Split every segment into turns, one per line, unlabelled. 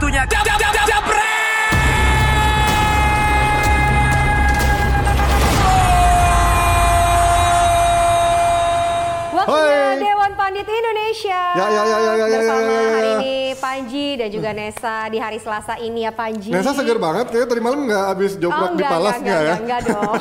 Waktunya jab, jabret!
Waktunya
Hai.
Dewan Pandit Indonesia.
Ya, ya, ya, ya, ya, ya,
Bersama
ya, ya, ya.
hari ini Panji dan juga Nesa di hari Selasa ini ya Panji.
Nesa seger banget, kayaknya tadi malam nggak habis joprok di palas
enggak,
nggak ya?
enggak, enggak dong.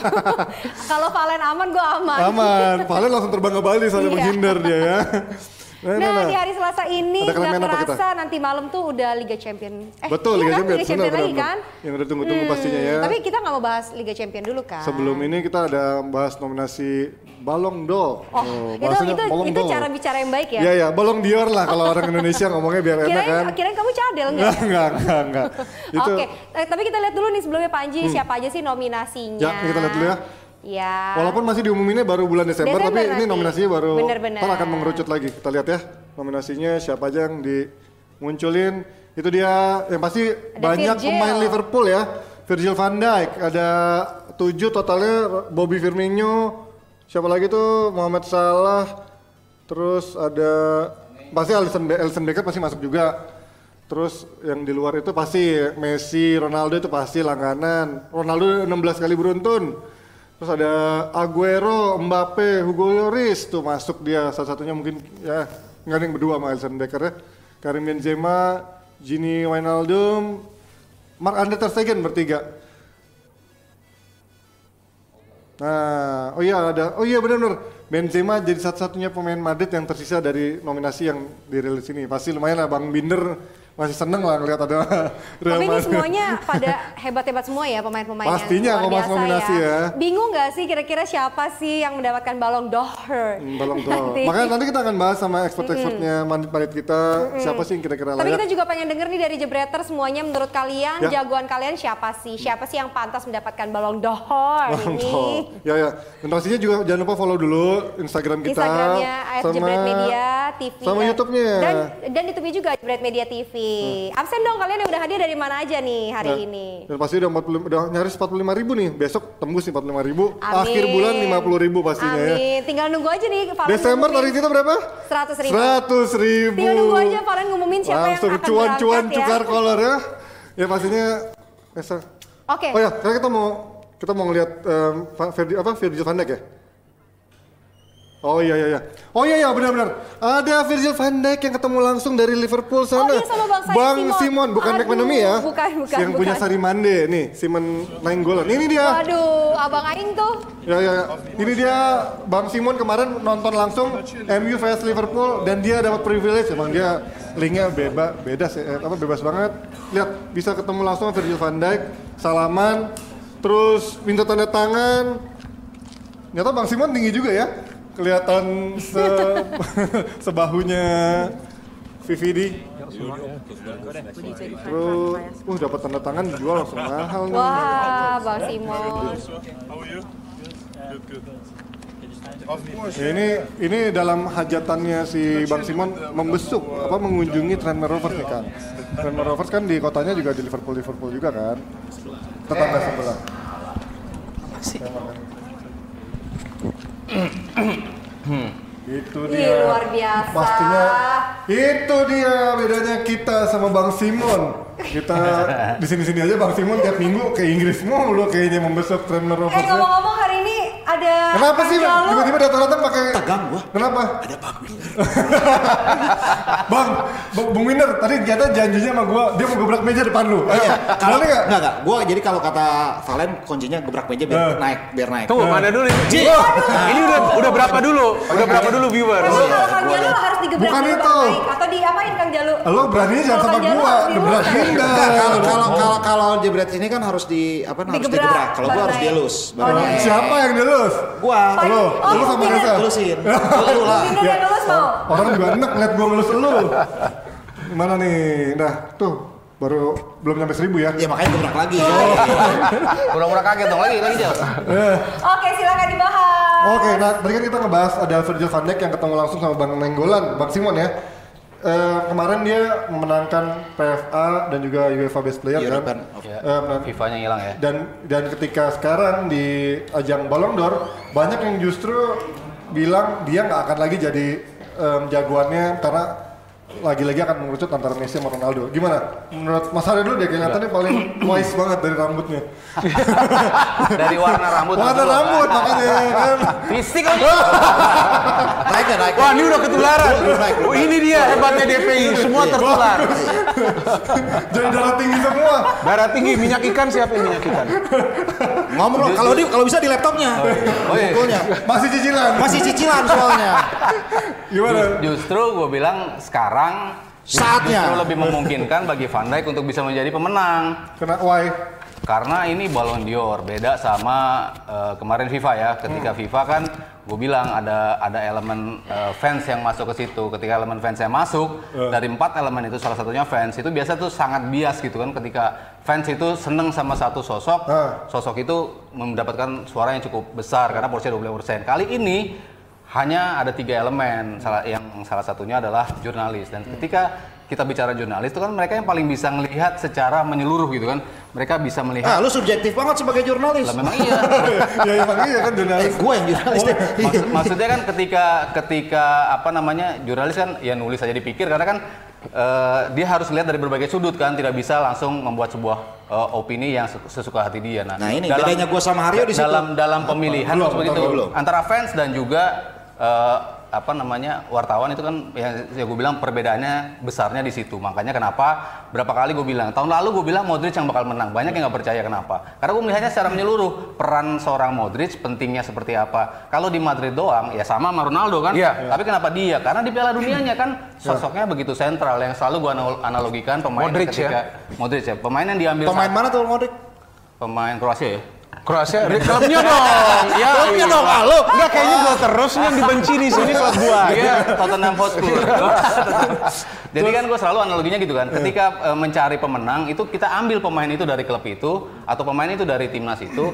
Kalau Valen aman, gue aman.
Aman, Valen langsung terbang ke Bali soalnya
Iya.
menghindar dia ya. Nah,
Nah,
nah, nah.
di hari Selasa ini nggak kerasa nanti malam tuh udah Liga Champion. Eh,
Betul,
iya
Liga
kan?
Champion.
Liga Champion
Benar,
lagi
benar,
kan?
Yang udah tunggu-tunggu pastinya ya.
Tapi kita nggak mau bahas Liga Champion dulu kan?
Sebelum ini kita ada bahas nominasi Balong d'Or.
Oh, itu
bahasanya
itu
Ballon
itu cara bicara yang baik ya.
Iya, iya, Balong Dior lah kalau orang Indonesia ngomongnya biar enak kan.
kirain kamu cadel nggak?
Enggak, enggak, enggak, enggak. Itu
Oke, eh, tapi kita lihat dulu nih sebelumnya Panji siapa aja sih nominasinya.
Ya, kita lihat dulu ya.
Ya.
Walaupun masih diumuminnya baru bulan Desember,
Desember
tapi ini
nanti.
nominasinya baru
Bener-bener.
akan mengerucut lagi. Kita lihat ya nominasinya siapa aja yang dimunculin. Itu dia yang pasti banyak
Virgil.
pemain Liverpool ya. Virgil van Dijk ada tujuh totalnya Bobby Firmino, siapa lagi tuh Mohamed Salah, terus ada pasti Alisson, Be- Alisson Becker pasti masuk juga. Terus yang di luar itu pasti Messi, Ronaldo itu pasti langganan. Ronaldo 16 kali beruntun. Terus ada Aguero, Mbappe, Hugo Lloris tuh masuk dia salah satunya mungkin ya nggak yang berdua sama Alisson Becker ya. Karim Benzema, Gini Wijnaldum, Mark Andre Ter Stegen bertiga. Nah, oh iya ada, oh iya benar-benar Benzema jadi satu-satunya pemain Madrid yang tersisa dari nominasi yang dirilis ini. Pasti lumayan lah Bang Binder masih seneng lah ngeliat ada Real
Tapi ini semuanya pada hebat-hebat semua ya pemain-pemain yang
Pastinya
luar
kalau mas
biasa
nominasi ya.
Bingung nggak sih kira-kira siapa sih yang mendapatkan Ballon d'Or?
Hmm, Balong d'Or.
Nanti.
Makanya nanti kita akan bahas sama expert-expertnya Madrid kita siapa sih yang kira-kira
Tapi
layak.
kita juga pengen denger nih dari Jebreter semuanya menurut kalian
Ya.
jagoan kalian siapa sih? Siapa sih yang pantas mendapatkan Ballon d'Or
Balong
ini?
Ya ya. Dan pastinya juga jangan lupa follow dulu Instagram kita
Instagramnya @jebret Media TV
sama
dan-
YouTube-nya.
dan dan YouTube-nya juga Jebret Media TV. Absen dong kalian yang udah hadir dari mana aja nih hari
Nah,
ini?
Dan pasti udah 40 udah nyaris 45 ribu nih. Besok tembus nih 45 ribu.
Amin.
Akhir bulan 50 ribu pastinya ya.
Amin. Tinggal nunggu aja nih Valen
Desember target kita berapa?
100 ribu.
100 ribu.
Tinggal nunggu aja Valen ngumumin siapa
Langsung
yang akan
cuan-cuan
ya.
cukar kolor ya. Ya pastinya. Esa.
Oke.
Oh ya, sekarang kita mau kita mau ngeliat Fa- Ferdi, apa Virgil van Dijk ya? Oh iya iya iya. Oh iya iya benar-benar. Ada Virgil van Dijk yang ketemu langsung dari Liverpool sana.
Oh iya, sama Bang Said Simon.
Simon, bukan
Aduh,
McManamy ya.
bukan, bukan,
Yang punya
bukan.
Sari Mande nih, Simon Nainggolan. Ini dia.
Waduh, abang Aing tuh.
Ya ya, ya. ini dia Bang Simon kemarin nonton langsung MU vs Liverpool dan dia dapat privilege emang dia linknya bebas beda sih eh, apa bebas banget. Lihat bisa ketemu langsung Virgil van Dijk, salaman, terus minta tanda tangan. Ternyata Bang Simon tinggi juga ya. Kelihatan se sebahunya VVD. Terus, uh dapat tanda tangan dijual langsung mahal nih.
Wah, Bang Simon.
Ya, ini ini dalam hajatannya si Bang Simon membesuk apa mengunjungi Tranmere Rovers nih kan. Tranmere Rovers kan di kotanya juga di Liverpool Liverpool juga kan. Tetangga sebelah. Itu
Ih,
dia.
luar biasa.
Pastinya itu dia bedanya kita sama Bang Simon. Kita di sini-sini aja Bang Simon tiap minggu ke Inggris mulu kayaknya membesuk Tranmere
Eh ngomong-ngomong hari ini ada
Kenapa sih tiba-tiba datang-datang pakai
Tegang gua.
Kenapa?
Ada Bang Binder.
Bang, Bang- Bung Winder tadi ternyata janjinya sama gua dia mau gebrak meja depan lu. Ayo,
Iya, kalau
boleh nggak?
enggak enggak. Gua jadi kalau kata Valen kuncinya gebrak meja biar
Eh.
naik, biar naik.
Tunggu, mana dulu ini?
Ji.
Ini udah udah berapa dulu? Udah berapa dulu viewer?
Kalau Kang Jalu harus digebrak
Bukan
dulu
itu.
Atau diapain Kang Jalu?
Lo beraninya jangan sama gua, gebrak.
Enggak, kalau kalau kalau kalau jebret ini kan harus di apa harus
Digebrak.
Kalau gua harus dielus.
Oh.
Siapa yang dilus?
Gua
Lo,
Oh,
lo sama. Nesa.
elusin. Lu lah.
Winder yang lulus mau.
Orang juga enak ngeliat gua ngelus lu. Gimana nih? Nah, tuh baru belum nyampe seribu ya.
Ya makanya gebrak lagi.
Pura-pura kaget dong lagi lagi jauh.
Oke, silakan dibahas.
Oke, nah tadi kan kita ngebahas ada Virgil van Dijk yang ketemu langsung sama Bang Nenggolan, Bang Simon ya. Eh, kemarin dia memenangkan PFA dan juga UEFA Best Player
European
kan.
of-
Eh, menang-
FIFA-nya hilang ya.
dan dan ketika sekarang di ajang Ballon d'Or banyak yang justru bilang dia nggak akan lagi jadi em, jagoannya karena lagi-lagi akan mengerucut antara Messi sama Ronaldo. Gimana? Menurut Mas Arya dulu deh, kayaknya nih paling wise banget dari rambutnya.
Dari warna rambut.
Warna rambut makanya kan.
Fisik lagi.
Naik ya, naik.
Wah, ini udah ketularan. Oh, ini dia hebatnya DPI, semua tertular.
Jadi darah tinggi semua.
Darah tinggi, minyak ikan siapa yang minyak ikan?
Ngomong dong, kalau di kalau bisa di laptopnya.
Oh, iya.
Bukunya.
Masih cicilan.
Masih cicilan soalnya.
Gimana?
Justru gue bilang sekarang
Saatnya.
justru lebih memungkinkan bagi Van Dijk untuk bisa menjadi pemenang.
Kena why?
Karena ini Ballon d'Or beda sama eh, kemarin FIFA ya. Ketika FIFA kan gue bilang ada ada elemen eh, fans yang masuk ke situ. Ketika elemen fans yang masuk dari empat elemen itu salah satunya fans itu biasa tuh sangat bias gitu kan. Ketika fans itu seneng sama satu sosok,
Ah.
sosok itu mendapatkan suara yang cukup besar karena porsinya 20%. Kali ini hanya ada tiga elemen salah yang salah satunya adalah jurnalis dan ketika kita bicara jurnalis itu kan mereka yang paling bisa melihat secara menyeluruh gitu kan mereka bisa melihat
Ah, lu subjektif banget sebagai jurnalis.
lah memang iya
ya emang iya kan
Eh,
jurnalis.
gue yang jurnalis deh.
Maksud- maksudnya kan ketika ketika apa namanya jurnalis kan ya nulis aja dipikir karena kan eh, dia harus lihat dari berbagai sudut kan tidak bisa langsung membuat sebuah eh, opini yang se- sesuka hati dia.
Nah, ini bedanya gua sama Haryo di situ.
dalam dalam pemilihan
Belum,
seperti itu
belum,
antara fans dan juga eh, apa namanya wartawan itu kan ya, ya gue bilang perbedaannya besarnya di situ. Makanya kenapa berapa kali gue bilang tahun lalu gue bilang Modric yang bakal menang. Banyak yang nggak percaya kenapa? Karena gue melihatnya secara menyeluruh peran seorang Modric pentingnya seperti apa. Kalau di Madrid doang ya sama sama Ronaldo kan?
Iya.
tapi kenapa dia? Karena di Piala Dunianya kan sosoknya begitu sentral. Yang selalu gue analogikan pemain
Modric
ketika Modric ya. Pemain yang diambil
Pemain
saat-
mana tuh Modric?
pemain Kroasia ya
Kroasia, klubnya dong. Ya,
Klubnya
iya.
dong, lu.
Enggak kayaknya gua terus nih yang dibenci di sini klub gua.
Iya, Tottenham Hotspur. Jadi kan gue selalu analoginya gitu kan. Ketika eh, mencari pemenang itu kita ambil pemain itu dari klub itu atau pemain itu dari timnas itu.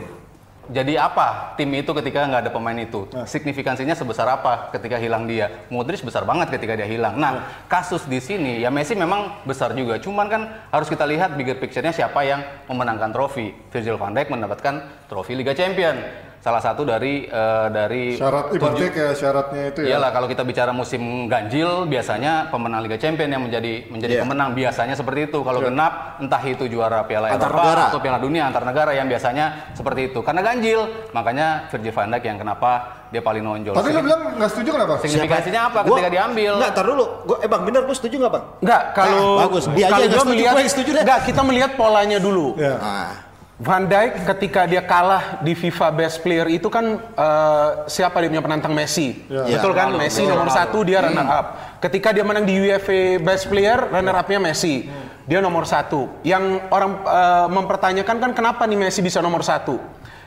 Jadi apa tim itu ketika nggak ada pemain itu? Signifikansinya sebesar apa ketika hilang dia? Modric besar banget ketika dia hilang. Nah, kasus di sini ya Messi memang besar juga. Cuman kan harus kita lihat bigger picture-nya siapa yang memenangkan trofi. Virgil van Dijk mendapatkan trofi Liga Champion. Salah satu dari eh, dari
Syarat ibaratnya kayak syaratnya itu ya.
Iyalah kalau kita bicara musim ganjil biasanya pemenang Liga Champions yang menjadi menjadi
Iya.
pemenang biasanya seperti itu. Kalau genap entah itu juara Piala
Antar
Eropa
negara.
atau Piala Dunia antar negara yang biasanya seperti itu. Karena ganjil, makanya Virgil van Dijk yang kenapa dia paling nonjol.
Tapi lu bilang nggak setuju kenapa?
Signifikansinya apa
Gua-
ketika diambil?
Enggak, tar dulu. Gua, eh Bang, bener gua setuju enggak, Bang?
Enggak, kalau
Ah, bagus. Dia aja setuju, setuju deh.
Enggak, kita melihat polanya dulu.
Ya.
Ah.
Van Dijk ketika dia kalah di FIFA Best Player itu kan eh, siapa dia punya penantang Messi,
Ya.
betul kan?
Ronaldo.
Messi nomor
Ronaldo.
satu dia runner up. Ketika dia menang di UEFA Best Player, runner upnya Messi, dia nomor satu. Yang orang eh, mempertanyakan kan kenapa nih Messi bisa nomor satu?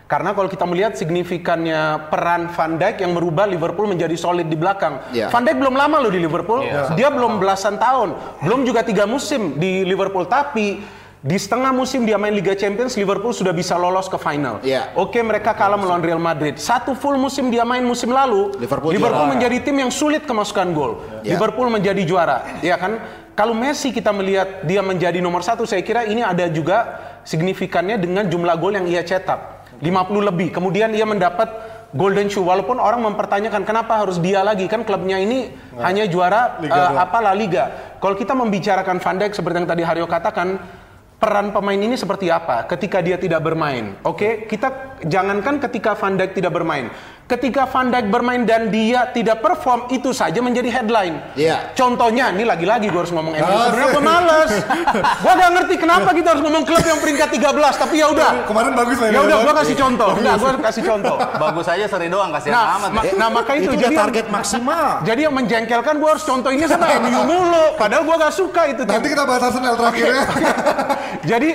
Karena kalau kita melihat signifikannya peran Van Dijk yang merubah Liverpool menjadi solid di belakang.
Iya.
Van Dijk belum lama loh di Liverpool,
Iya.
dia belum belasan tahun, belum juga tiga musim di Liverpool, tapi di setengah musim dia main Liga Champions, Liverpool sudah bisa lolos ke final.
Iya.
Oke, mereka kalah melawan Real Madrid. Satu full musim dia main musim lalu,
Liverpool juara.
menjadi tim yang sulit kemasukan gol.
Iya.
Liverpool menjadi juara, ya kan? Kalau Messi kita melihat dia menjadi nomor satu, saya kira ini ada juga signifikannya dengan jumlah gol yang ia cetak. 50 lebih. Kemudian ia mendapat Golden Shoe walaupun orang mempertanyakan kenapa harus dia lagi kan klubnya ini hanya juara
Liga doang.
apa La Liga. Kalau kita membicarakan Van Dijk seperti yang tadi Haryo katakan peran pemain ini seperti apa ketika dia tidak bermain. Oke, kita jangankan ketika Van Dijk tidak bermain. Ketika Van Dijk bermain dan dia tidak perform itu saja menjadi headline.
Iya.
Contohnya, ini lagi-lagi gue harus ngomong MU.
Ah,
Sebenarnya gue males. gue gak ngerti kenapa kita harus ngomong klub yang peringkat 13, tapi ya udah.
Kemarin bagus lah.
Ya
ini.
udah, gue kasih contoh. Enggak, gue kasih contoh.
Bagus aja seri doang kasihan
Nah,
amat.
ma-
ya.
nah maka itu,
Itu,
jadi yang-
target maksimal.
jadi yang menjengkelkan gue harus contoh ini sama MU mulu. Padahal gue gak suka itu.
Nanti kita bahas Arsenal terakhirnya.
Jadi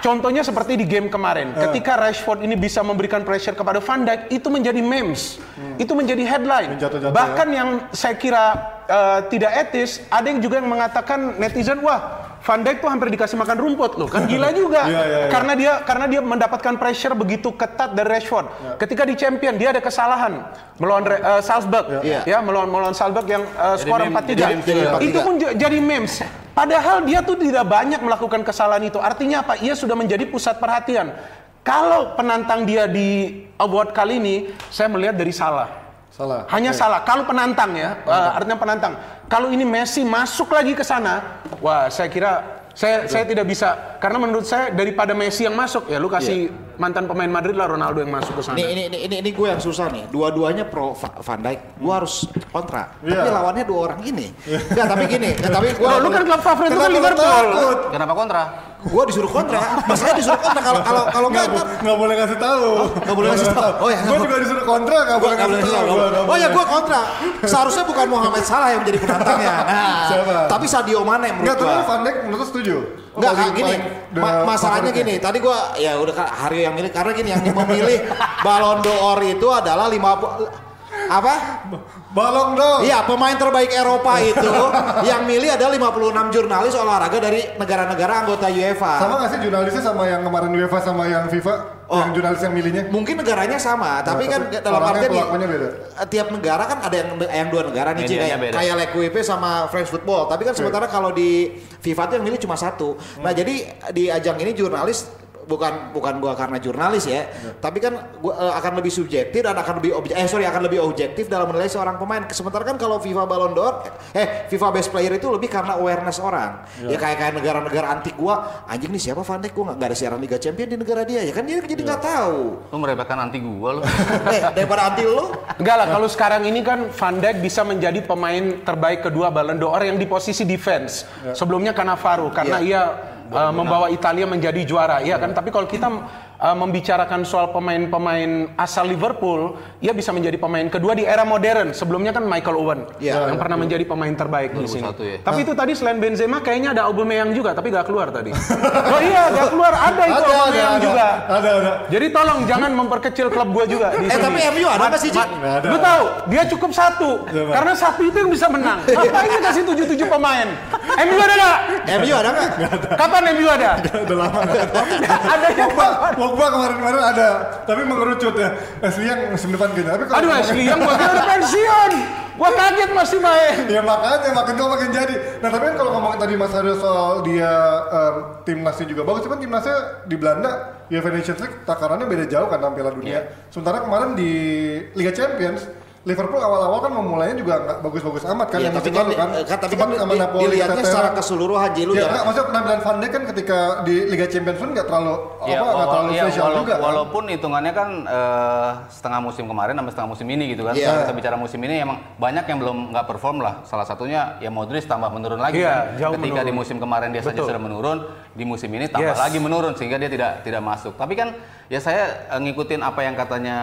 contohnya seperti di game kemarin, ketika Rashford ini bisa memberikan pressure kepada Van Dijk, itu menjadi memes, itu menjadi headline.
Menjatuh-jatuh
Bahkan yang saya kira eh, tidak etis, ada yang juga yang mengatakan netizen, wah Van Dijk tuh hampir dikasih makan rumput loh, kan gila juga.
Iya, iya, iya.
Karena dia karena dia mendapatkan pressure begitu ketat dari Rashford. Ketika di Champion dia ada kesalahan melawan eh, Salzburg,
Iya.
ya melawan melawan Salzburg yang eh, skor
meme-
4-3.
jadi meme juga.
Itu pun j- jadi memes. Padahal dia tuh tidak banyak melakukan kesalahan itu. Artinya apa? Ia sudah menjadi pusat perhatian. Kalau penantang dia di award kali ini, saya melihat dari salah.
Salah.
Hanya salah. Kalau penantang ya, eh, artinya penantang. Kalau ini Messi masuk lagi ke sana, wah saya kira saya saya tidak bisa karena menurut saya daripada Messi yang masuk ya lu kasih mantan pemain Madrid lah Ronaldo yang masuk ke sana.
Ini ini ini ini, ini gue yang susah nih. Dua-duanya pro Va- Van Dijk. Gue harus kontra.
Iya.
Tapi lawannya dua orang ini. Enggak, tapi gini. Nggak, tapi gue
Loh, lu kan klub favorit lu kan Liverpool.
Kenapa kontra?
Gue disuruh kontra. Masalahnya disuruh kontra kalau kalau kalau
Nggak,
enggak
bo- nggak boleh kasih tahu.
nggak boleh kasih tahu. Oh, ya,
Gue
nggak
juga disuruh kontra nggak boleh kasih tahu. Gua
Oh ya gue kontra. Seharusnya bukan Mohamed Salah yang menjadi penantangnya. Nah,
Siapa?
Tapi Sadio Mane menurut
tapi
gue.
Van Dijk menurut setuju?
Enggak,
Paling-
gini. Ma- masalahnya gini. Tadi gua ya udah kan Haryo yang milih karena gini yang memilih Ballon d'Or itu adalah 50 apa?
Balong dong.
Iya, pemain terbaik Eropa itu yang milih adalah 56 jurnalis olahraga dari negara-negara anggota UEFA.
Sama nggak sih jurnalisnya sama yang kemarin UEFA sama yang FIFA?
Oh.
Yang jurnalis yang milihnya?
Mungkin negaranya sama, tapi
Nah,
kan
tapi
dalam
orangnya,
artian
pelakunya beda.
eh, tiap negara kan ada yang yang dua negara nih
Medianya
kayak
beda.
kayak sama French Football. Tapi kan sementara kalau di FIFA itu yang milih cuma satu.
Hmm.
Nah, jadi di ajang ini jurnalis bukan bukan gua karena jurnalis ya, tapi kan gua eh, akan lebih subjektif dan akan lebih obje, eh sorry akan lebih objektif dalam menilai seorang pemain. Sementara kan kalau FIFA Ballon d'Or eh FIFA Best Player itu lebih karena awareness orang. Ya kayak kayak negara-negara antik gua anjing nih siapa Van Dijk gua nggak ada siaran Liga Champion di negara dia ya kan dia jadi nggak tahu.
Lu meremehkan anti gua lu.
eh daripada anti lu
Enggak lah, kalau sekarang ini kan Van Dijk bisa menjadi pemain terbaik kedua Ballon d'Or yang di posisi defense. Sebelumnya Cannavaro karena ia uh, membawa Italia menjadi juara, iya kan? Tapi kalau kita uh, membicarakan soal pemain-pemain asal Liverpool, ia bisa menjadi pemain kedua di era modern. Sebelumnya kan Michael Owen
Iya.
yang pernah menjadi pemain terbaik di sini.
2001 ya.
Tapi itu tadi selain Benzema kayaknya ada Aubameyang juga, tapi gak keluar tadi. oh iya, gak keluar ada itu
Ada,
Aubameyang
ada.
juga.
Ada, ada.
Jadi tolong jangan memperkecil klub gua juga di
Eh
sini.
tapi MU ada nggak sih.
Lu tahu, dia cukup satu.
Siapa?
Karena satu itu yang bisa menang. Ngapain dia kasih tujuh tujuh pemain? MU ada nggak?
MU ada nggak?
Kapan MU ada?
Udah lama ada
yang
Pogba, kemarin-kemarin ada, tapi mengerucut ya. Asli yang musim depan gitu. Tapi
Aduh Ashley yang gua kira udah pensiun. Gua kaget masih main.
Ya makanya makin tua makin jadi. Nah tapi kan kalau ngomong tadi Mas Aryo soal dia em, timnasnya juga bagus, cuman timnasnya di Belanda UEFA Nations League takarannya beda jauh kan dalam Piala Dunia. Sementara kemarin di Liga Champions Liverpool awal-awal kan memulainya juga nggak bagus-bagus amat kan
Iya,
yang musim
kan,
lalu kan.
eh, kan tapi
Sempat
kan
sama
di-
Napoli,
dilihatnya
Tetera.
secara keseluruhan Ji lu
Ya, enggak, maksudnya penampilan Van Dijk kan ketika di Liga Champions pun nggak terlalu
Ya,
apa nggak
wala-
terlalu
iya,
spesial juga. kan.
Walaupun hitungannya kan eh, setengah musim kemarin sampai setengah musim ini gitu kan.
Iya.
Kalau kita bicara musim ini emang banyak yang belum nggak perform lah. Salah satunya ya Modric tambah menurun lagi
Iya,
kan.
jauh
Ketika
menurun.
di musim kemarin dia saja
Betul.
sudah menurun, di musim ini tambah
Yes.
lagi menurun sehingga dia tidak tidak masuk. Tapi kan ya saya eh, ngikutin apa yang katanya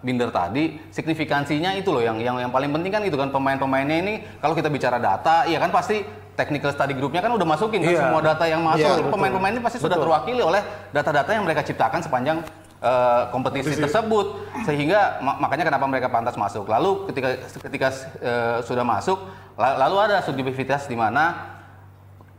Binder tadi, signifikansinya itu loh yang yang yang paling penting kan itu kan pemain-pemainnya ini kalau kita bicara data, ya kan pasti technical study groupnya kan udah masukin kan
Iya.
semua data yang masuk.
Iya,
Jadi pemain-pemain ini pasti sudah
Betul.
terwakili oleh data-data yang mereka ciptakan sepanjang eh, kompetisi tersebut sehingga ma- makanya kenapa mereka pantas masuk. Lalu ketika ketika eh, sudah masuk la- lalu ada subjektivitas di mana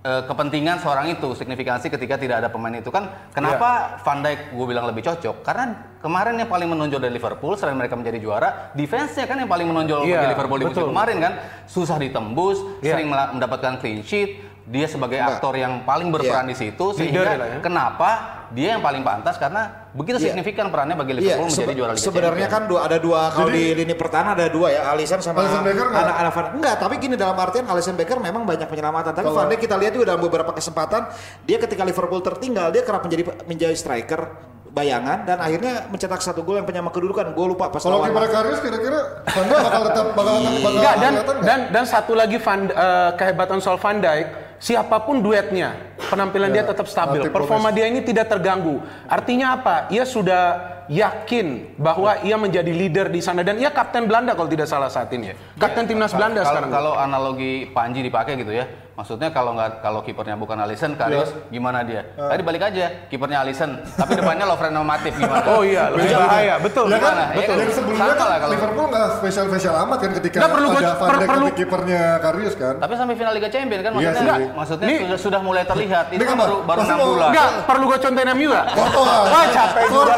eh, kepentingan seorang itu signifikansi ketika tidak ada pemain itu kan kenapa Van Dijk gue bilang lebih cocok karena kemarin yang paling menonjol dari Liverpool selain mereka menjadi juara defense-nya kan yang paling menonjol
Iya,
bagi Liverpool di musim
betul.
kemarin kan susah ditembus
Iya.
sering mendapatkan clean sheet dia sebagai
Enggak.
aktor yang paling berperan di situ sehingga
ya.
kenapa dia yang paling pantas karena begitu
Iya.
signifikan perannya bagi
Iya,
Liverpool menjadi
sebe-
juara Liga
sebenarnya kan dua, ada dua kalau di lini pertahanan ada dua ya Alisson sama
Alisson Becker
anak anak Van enggak tapi gini dalam artian Alisson Becker memang banyak penyelamatan tapi
Kalau-
Van Dijk kita lihat juga dalam beberapa kesempatan dia ketika Liverpool tertinggal dia kerap menjadi menjadi striker bayangan dan akhirnya mencetak satu gol yang penyama kedudukan gue lupa pas
Kalau kiper Karius kira-kira Van Dijk bakal tetap bakal bakal
Enggak dan
kelihatan nggak?
dan dan satu lagi Van, eh, kehebatan soal Van Dijk, siapa pun duetnya, penampilan dia
Ya,
tetap stabil. Performa dia ini tidak terganggu. Artinya apa? Ia sudah yakin bahwa ia menjadi leader di sana dan ia kapten Belanda kalau tidak salah saat ini ya. Kapten timnas Belanda
kalau,
sekarang.
kalau analogi Panji dipakai gitu ya maksudnya kalau nggak kalau kipernya bukan Alisson Karius gimana dia tadi balik aja kipernya Alisson tapi depannya Lovren sama Matip gimana
Oh iya, lebih bahaya, betul.
Ya kan,
Gimana? Ya
betul.
kan?
Yang sebelumnya
Sama
kan
lah kalau-
Liverpool nggak spesial-spesial amat kan ketika
Nggak, perlu
ada Van
per-
Dijk
perlu-
kipernya Karius kan.
tapi sampai final Liga Champions kan
Iya
maksudnya
sih.
maksudnya
Ini-
sudah, sudah mulai terlihat itu
Ini
kan
kan
baru baru
pasti
enam
mau-
bulan
Enggak, perlu gue contohin MU nggak?
Courtois.
Wah capek dulu.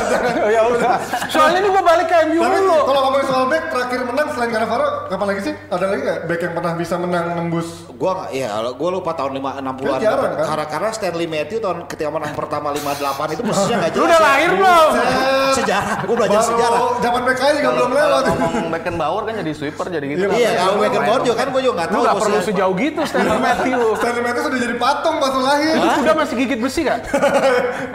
ya udah. Soalnya ini gua balik ke MU dulu.
kalau ngomongin soal back terakhir menang selain Cannavaro, kapan lagi sih? Ada lagi nggak back yang pernah bisa menang nembus?
Gua nggak, ya gua lupa tahun 5 60-an.
Kan kan?
Karena karena Stanley Matthew tahun ketika menang pertama 58 itu posisinya nggak
Lu
jelas.
udah
ya.
lahir belum?
Sejarah, gua belajar
Baru
sejarah.
Zaman aja juga belum lewat.
Ngomong Beckenbauer kan jadi sweeper jadi gitu.
Iya,
Iya, kalau Beckenbauer juga kan gua juga nggak
Lu
tahu.
gak perlu sejauh gitu Stanley Matthew.
Stanley Matthews sudah jadi patung pas lu lahir.
Itu kuda masih gigit besi gak?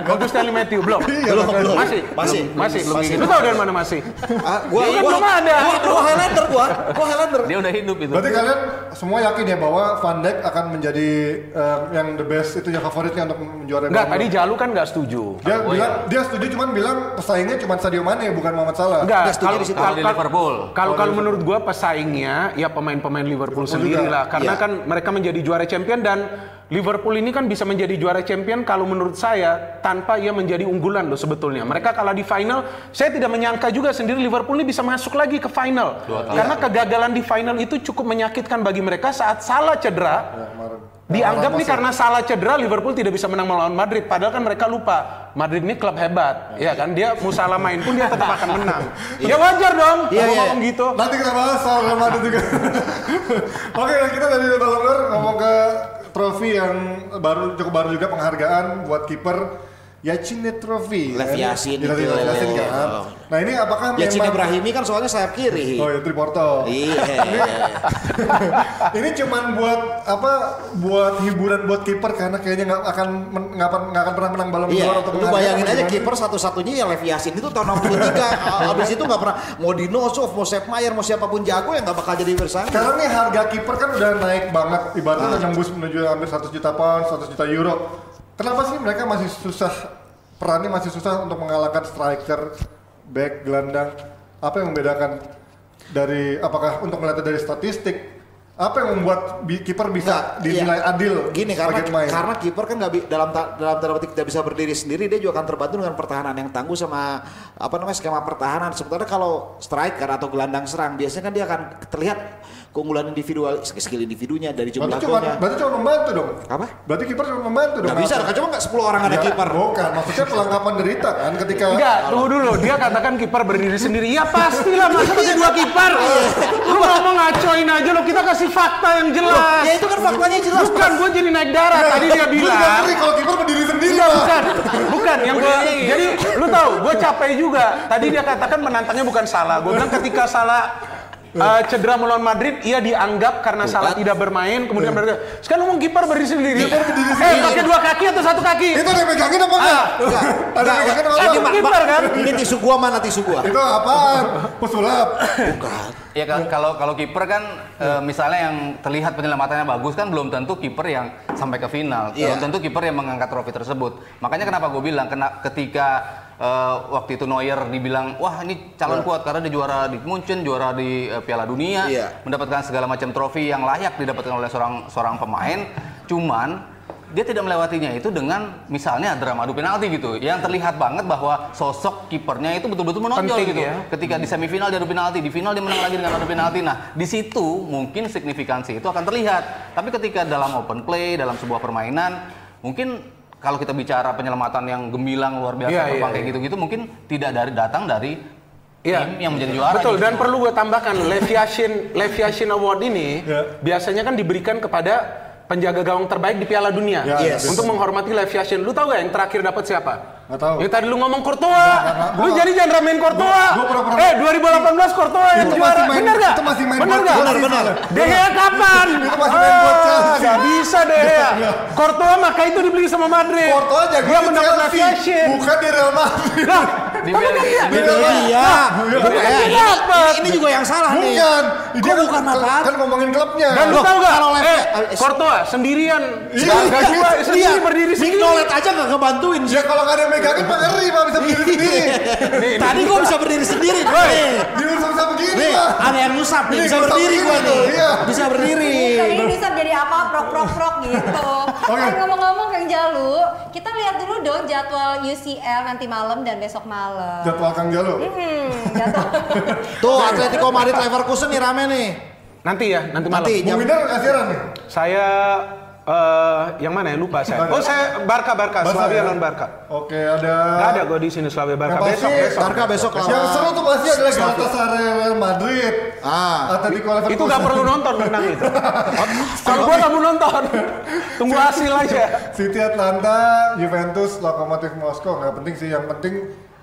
Waktu Stanley Matthew belum?
Iya,
Belum,
makanya.
belum.
Masih?
Masih,
Masih?
belum gigit.
Lu tau dari mana masih?
Ah, gua, gua,
belum ada.
Gua, gua Highlander gua, gua Highlander.
Dia udah hidup itu.
Berarti kalian semua yakin ya bahwa Van Dijk akan menjadi eh, yang the best itu yang favoritnya untuk menjuarai
Enggak, tadi? Jalu kan nggak setuju.
dia bilang dia setuju cuman bilang pesaingnya cuma Sadio Mane bukan Muhammad Salah.
Enggak,
Dia setuju
kalau
di situ.
Kalau di Liverpool.
Kalau kalau menurut gua pesaingnya ya pemain-pemain Liverpool sendiri
juga.
lah karena
Iya.
kan mereka menjadi juara champion dan Liverpool ini kan bisa menjadi juara champion kalau menurut saya tanpa ia menjadi unggulan loh sebetulnya. Mereka kalah di final, saya tidak menyangka juga sendiri Liverpool ini bisa masuk lagi ke final. Karena kegagalan di final itu cukup menyakitkan bagi mereka saat salah cedera.
Ya.
Dianggap nih karena salah cedera Liverpool tidak bisa menang melawan Madrid padahal kan mereka lupa Madrid ini klub hebat ya kan dia mau salah main pun dia tetap akan menang ya wajar dong
Iya, iya.
ngomong gitu
Nanti kita bahas soal Real Madrid juga. Oke, kita dari Ballon d'Or ngomong ke trofi yang baru cukup baru juga penghargaan buat kiper Yacine Trophy.
Lev
Ya,
Yashin
di- di
itu.
Lev Yashin kan.
Oh.
Nah ini apakah
Ya Cine
memang
Ibrahimi kan soalnya sayap kiri.
Oh ya Triporto.
Iya.
ini cuman buat apa? Buat hiburan buat kiper karena kayaknya nggak akan nggak akan pernah menang Ballon d'Or
Iya,
atau
lu bayangin aja kiper satu-satunya ya Lev Yashin itu tahun 63 Abis itu nggak pernah mau Dinosov, mau Sepp Maier, mau siapa pun jago yang nggak bakal jadi bersaing.
Sekarang nih harga kiper kan udah naik banget, ibaratnya
Ah.
udah nembus menuju hampir 100 juta pound, 100 juta euro. Kenapa sih mereka masih susah perannya masih susah untuk mengalahkan striker, back, gelandang? Apa yang membedakan dari apakah untuk melihat dari statistik? Apa yang membuat kiper bisa
Nggak,
dinilai
iya.
adil
Gini karena
pemain?
karena kiper kan nggak dalam ta- dalam tanda petik tidak bisa berdiri sendiri dia juga akan terbantu dengan pertahanan yang tangguh sama apa namanya skema pertahanan. Sementara kalau striker atau gelandang serang biasanya kan dia akan terlihat keunggulan individual skill individunya dari jumlah
berarti cuma berarti cuma membantu dong.
Apa?
Berarti kiper cuma membantu dong.
Nggak bisa, kan cuma nggak 10 orang ada
Ya,
kiper.
Bukan, maksudnya pelengkapan derita kan ketika
Enggak, tunggu dulu. Dia katakan kiper berdiri sendiri. Ya pastilah masa ada dua kiper. Lu ngomong ngacoin aja lo kita kasih fakta yang jelas.
Ya itu kan faktanya jelas.
Bukan, gue jadi naik darah. Tadi dia bilang.
ngeri kalau kiper berdiri sendiri.
Enggak,
Pak.
bukan. Bukan, yang gue, jadi lu tahu, gue capek juga. Tadi dia katakan menantangnya bukan salah. Gue bilang ketika salah uh, cedera melawan Madrid, ia dianggap karena salah tidak bermain, kemudian mereka, sekarang ngomong kiper berdiri sendiri. Eh, pakai dua kaki atau satu kaki?
Itu ada yang megangin apa enggak?
Enggak.
Ada yang megangin apa
Itu
enggak?
kiper kan?
Ini tisu gua mana tisu gua?
Itu apaan? Pesulap.
Bukan.
Ya kan kalau kalau kiper kan eh, misalnya yang terlihat penyelamatannya bagus kan belum tentu kiper yang sampai ke final.
Iya.
Belum tentu kiper yang mengangkat trofi tersebut. Makanya kenapa gue bilang kena ketika eh, waktu itu Neuer dibilang wah ini calon kuat karena dia juara di Munchen, juara di eh, Piala Dunia,
Iya.
mendapatkan segala macam trofi yang layak didapatkan oleh seorang seorang pemain. Cuman dia tidak melewatinya itu dengan misalnya drama adu penalti gitu yang terlihat banget bahwa sosok kipernya itu betul-betul menonjol
Penting
gitu
ya.
ketika di semifinal dia adu penalti di final dia menang lagi dengan adu penalti nah di situ mungkin signifikansi itu akan terlihat tapi ketika dalam open play dalam sebuah permainan mungkin kalau kita bicara penyelamatan yang gemilang luar biasa
Iya,
terbang
iya,
kayak
iya.
gitu-gitu mungkin tidak dari datang dari
Iya.
tim yang menjadi juara
Betul,
gitu.
dan perlu gue tambahkan, Lev Yashin, Lev Yashin Award ini
Ya.
biasanya kan diberikan kepada penjaga gawang terbaik di Piala Dunia.
Ya,
Yes.
Untuk menghormati Lev Yashin. Lu tahu gak yang terakhir dapat siapa?
Nggak tahu.
Yang tadi lu ngomong Courtois.
nggak,
Lu jadi jangan ramein
pura-pura-
eh, 2018 Courtois yang juara. bener gak?
itu masih main
bener
buat
gak?
Chelsea,
benar.
soalnya.
De Gea kapan?
Itu masih main buat
Ah,
Chelsea.
nggak bisa De Gea. Courtois maka itu dibeli sama Madrid.
Porto aja
Dia mendapat Yashin.
bukan di Real Madrid.
Lah,
Di
tapi
Belgia-
kan dia-
di
iya.
Dia
ini,
dapat.
ini juga yang salah nih.
Bukan. Dia
Kok bukan
kan,
apaan?
kan ngomongin klubnya.
Dan lu tahu gak? Eh, Courtois sendirian.
Iya,
Gak gak jual sendiri berdiri sendiri.
Nolet aja nggak ngebantuin.
Ya kalau nggak ada yang megangin mah ngeri Pak bisa berdiri sendiri.
Tadi gua bisa berdiri sendiri.
Woi.
Nih,
Diusap-usap begini
nih, ada yang ngusap nih. Bisa berdiri gua
tuh,
nih.
iya.
Bisa berdiri.
Kali ini bisa jadi apa? Prok prok prok gitu.
Oke.
Ngomong-ngomong Kang Jalu, kita lihat dulu dong jadwal UCL nanti malam dan besok malam.
Jadwal Kang Jalo.
Hmm, jadwal.
Tuh Atletico Madrid Leverkusen nih rame nih.
Nanti ya, nanti malam.
Nanti
Bung siaran nih?
Saya Eh, yang mana ya lupa saya. Oh saya Barca Barca,
Barca,
Slavia
ya?
lawan Barca.
Oke, ada
Nggak ada gue di sini Slavia Barca.
Yang
Besok besok.
Barca besok lawan.
Yang seru tuh pasti adalah Galatasaray Real Madrid.
Ah.
Atletico Leverkusen.
Itu nggak perlu nonton menang itu. Kalau gue nggak mau nonton, tunggu hasil aja.
City Atlanta, Juventus, Lokomotif Moskow nggak penting sih. Yang penting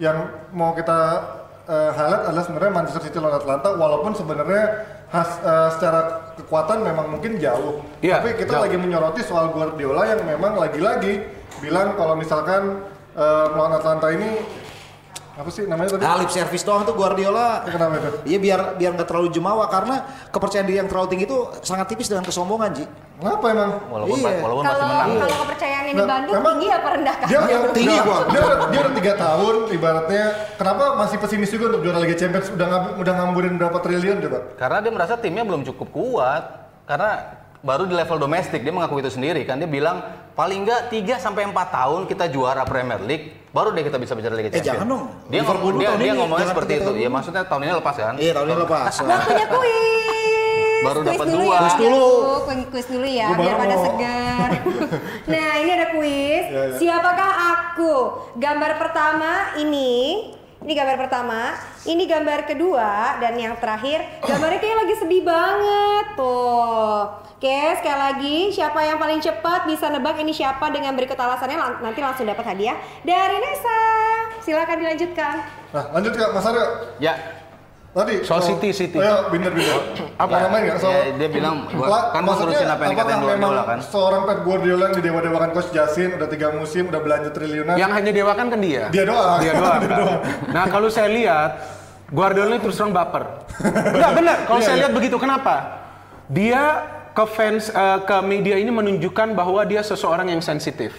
yang mau kita eh, highlight adalah sebenarnya Manchester City lawan Atlanta. Walaupun sebenarnya has, eh, secara kekuatan memang mungkin jauh.
Iya,
Tapi kita
jauh.
lagi menyoroti soal Guardiola yang memang lagi-lagi bilang kalau misalkan eh, melawan Atlanta ini apa sih namanya tadi?
Nah, lip service doang tuh Guardiola.
Kenapa itu?
Iya biar biar nggak terlalu jumawa karena kepercayaan diri yang terlalu tinggi itu sangat tipis dengan kesombongan Ji.
Kenapa emang?
Walaupun
Iya.
walaupun pasti
Kalau
menang.
kalau kepercayaan di
Nah,
Bandung
memang-
tinggi apa rendah kan?
Dia
Yang tinggi gua.
Dia udah, dia udah tiga tahun ibaratnya. Kenapa masih pesimis juga untuk juara Liga Champions? Udah udah ngamburin berapa triliun coba?
Karena dia merasa timnya belum cukup kuat. Karena baru di level domestik dia mengaku itu sendiri kan dia bilang paling enggak 3 sampai 4 tahun kita juara Premier League baru deh kita bisa bicara Liga
Eh,
Champions.
jangan dong.
Dia
Liverpool
ngomong dia, dia
ini,
ngomongnya seperti itu. Ya
ini.
maksudnya tahun ini lepas kan?
Iya tahun ini lepas.
Waktunya kuis.
Baru
Kuis
dapat
dulu
dua.
Ya.
Kuis dulu.
Kuis, kuis dulu ya,
Gua
biar pada segar. nah, ini ada kuis.
Ya, ya.
Siapakah aku? Gambar pertama ini. Ini gambar pertama, ini gambar kedua, dan yang terakhir gambarnya kayak lagi sedih banget tuh. Oke, sekali lagi siapa yang paling cepat bisa nebak ini siapa dengan berikut alasannya lang- nanti langsung dapat hadiah dari Nesa. Silakan dilanjutkan.
Nah lanjut kak Mas Aryo.
Ya,
Tadi
Soal
oh,
City, City.
Ayo binder binder. Apa
Ya,
namanya soal?
ya, dia bilang, gua- kan gua terusin apa yang dikatain Guardiola, kan?
Seorang Pep Guardiola yang didewa-dewakan coach Jasin udah tiga musim udah belanja triliunan.
Yang hanya dewakan kan dia.
Dia doang.
Dia doang.
Dia
kan?
doang.
Nah kalau saya lihat Guardiola terus terang baper. Enggak benar. Kalau
Iya,
saya
iya.
lihat begitu kenapa? Dia ke fans eh, ke media ini menunjukkan bahwa dia seseorang yang sensitif.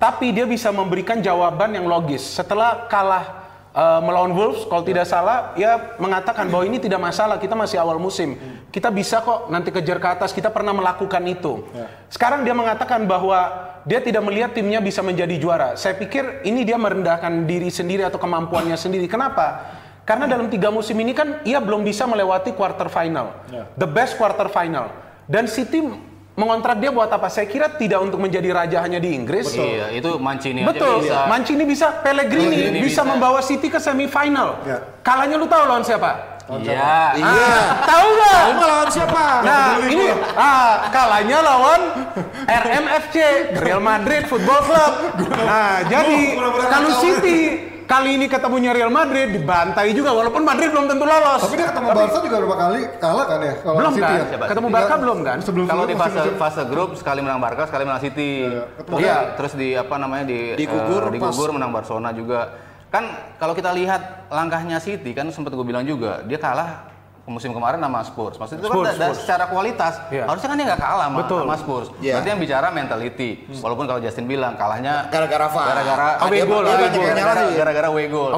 Tapi dia bisa memberikan jawaban yang logis. Setelah kalah eh, melawan Wolves, kalau tidak salah, ya mengatakan bahwa ini tidak masalah. Kita masih awal musim. Kita bisa kok nanti kejar ke atas. Kita pernah melakukan itu. Sekarang dia mengatakan bahwa dia tidak melihat timnya bisa menjadi juara. Saya pikir ini dia merendahkan diri sendiri atau kemampuannya sendiri. Kenapa? Karena dalam tiga musim ini kan ia belum bisa melewati quarter final, the best quarter final. Dan City mengontrak dia buat apa? Saya kira tidak untuk menjadi raja hanya di Inggris.
Iya, itu Mancini
Betul.
aja bisa.
Mancini bisa, Pellegrini,
Pellegrini
bisa,
bisa.
membawa City ke semifinal.
Ya.
Kalahnya lu tahu lawan siapa?
Iya.
Iya.
Tahu nggak?
Kamu lawan siapa?
Nah, ini ah kalahnya lawan RMFC, Real Madrid Football Club. Nah, jadi kalau
tahu.
City kali ini ketemunya Real Madrid dibantai juga walaupun Madrid belum tentu lolos.
Tapi dia ketemu Barca juga berapa kali kalah kan ya? Kalau
Belum
City
kan?
ya?
Siapa?
Ketemu. Barca belum kan?
Sebelum
Kalau di fase
musim-
fase grup sekali menang Barca, sekali menang City.
Iya,
Iya,
kan?
terus di apa namanya di
Digugur
eh, digugur
pas-
menang Barcelona juga. Kan kalau kita lihat langkahnya City kan sempat gue bilang juga, dia kalah musim kemarin sama Spurs. Maksudnya itu
Spurs,
kan da- da-
Spurs.
secara kualitas
Iya.
harusnya kan dia nggak kalah sama,
Betul.
sama Spurs.
Iya.
Berarti yang bicara mentality. Walaupun kalau Justin bilang kalahnya
Gara-gara VAR.
Gara-gara
Away
Dia-
goal, goal.
Gara-
sih.
Gara-gara away goal.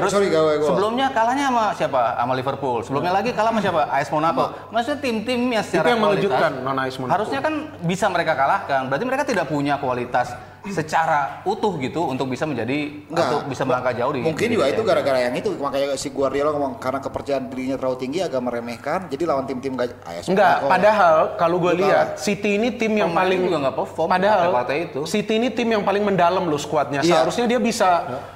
Terus
sorry, gol.
sebelumnya kalahnya sama siapa? Sama Liverpool. Sebelumnya lagi kalah sama siapa? AS Monaco. Maksudnya tim-tim yang secara
yang
kualitas,
mengejutkan, non AS Monaco.
Harusnya kan bisa mereka kalahkan. Berarti mereka tidak punya kualitas secara utuh gitu untuk bisa menjadi
Enggak.
untuk bisa melangkah jauh di
Mungkin
di
juga itu gara-gara yang itu makanya si Guardiola ngomong karena kepercayaan dirinya terlalu tinggi agak meremehkan jadi lawan tim-tim gak AS
Enggak,
Monaco.
padahal kalau gue lihat City ini tim yang paling
juga nggak perform,
Padahal
itu.
City ini tim yang paling mendalam loh skuadnya.
Iya.
Seharusnya dia bisa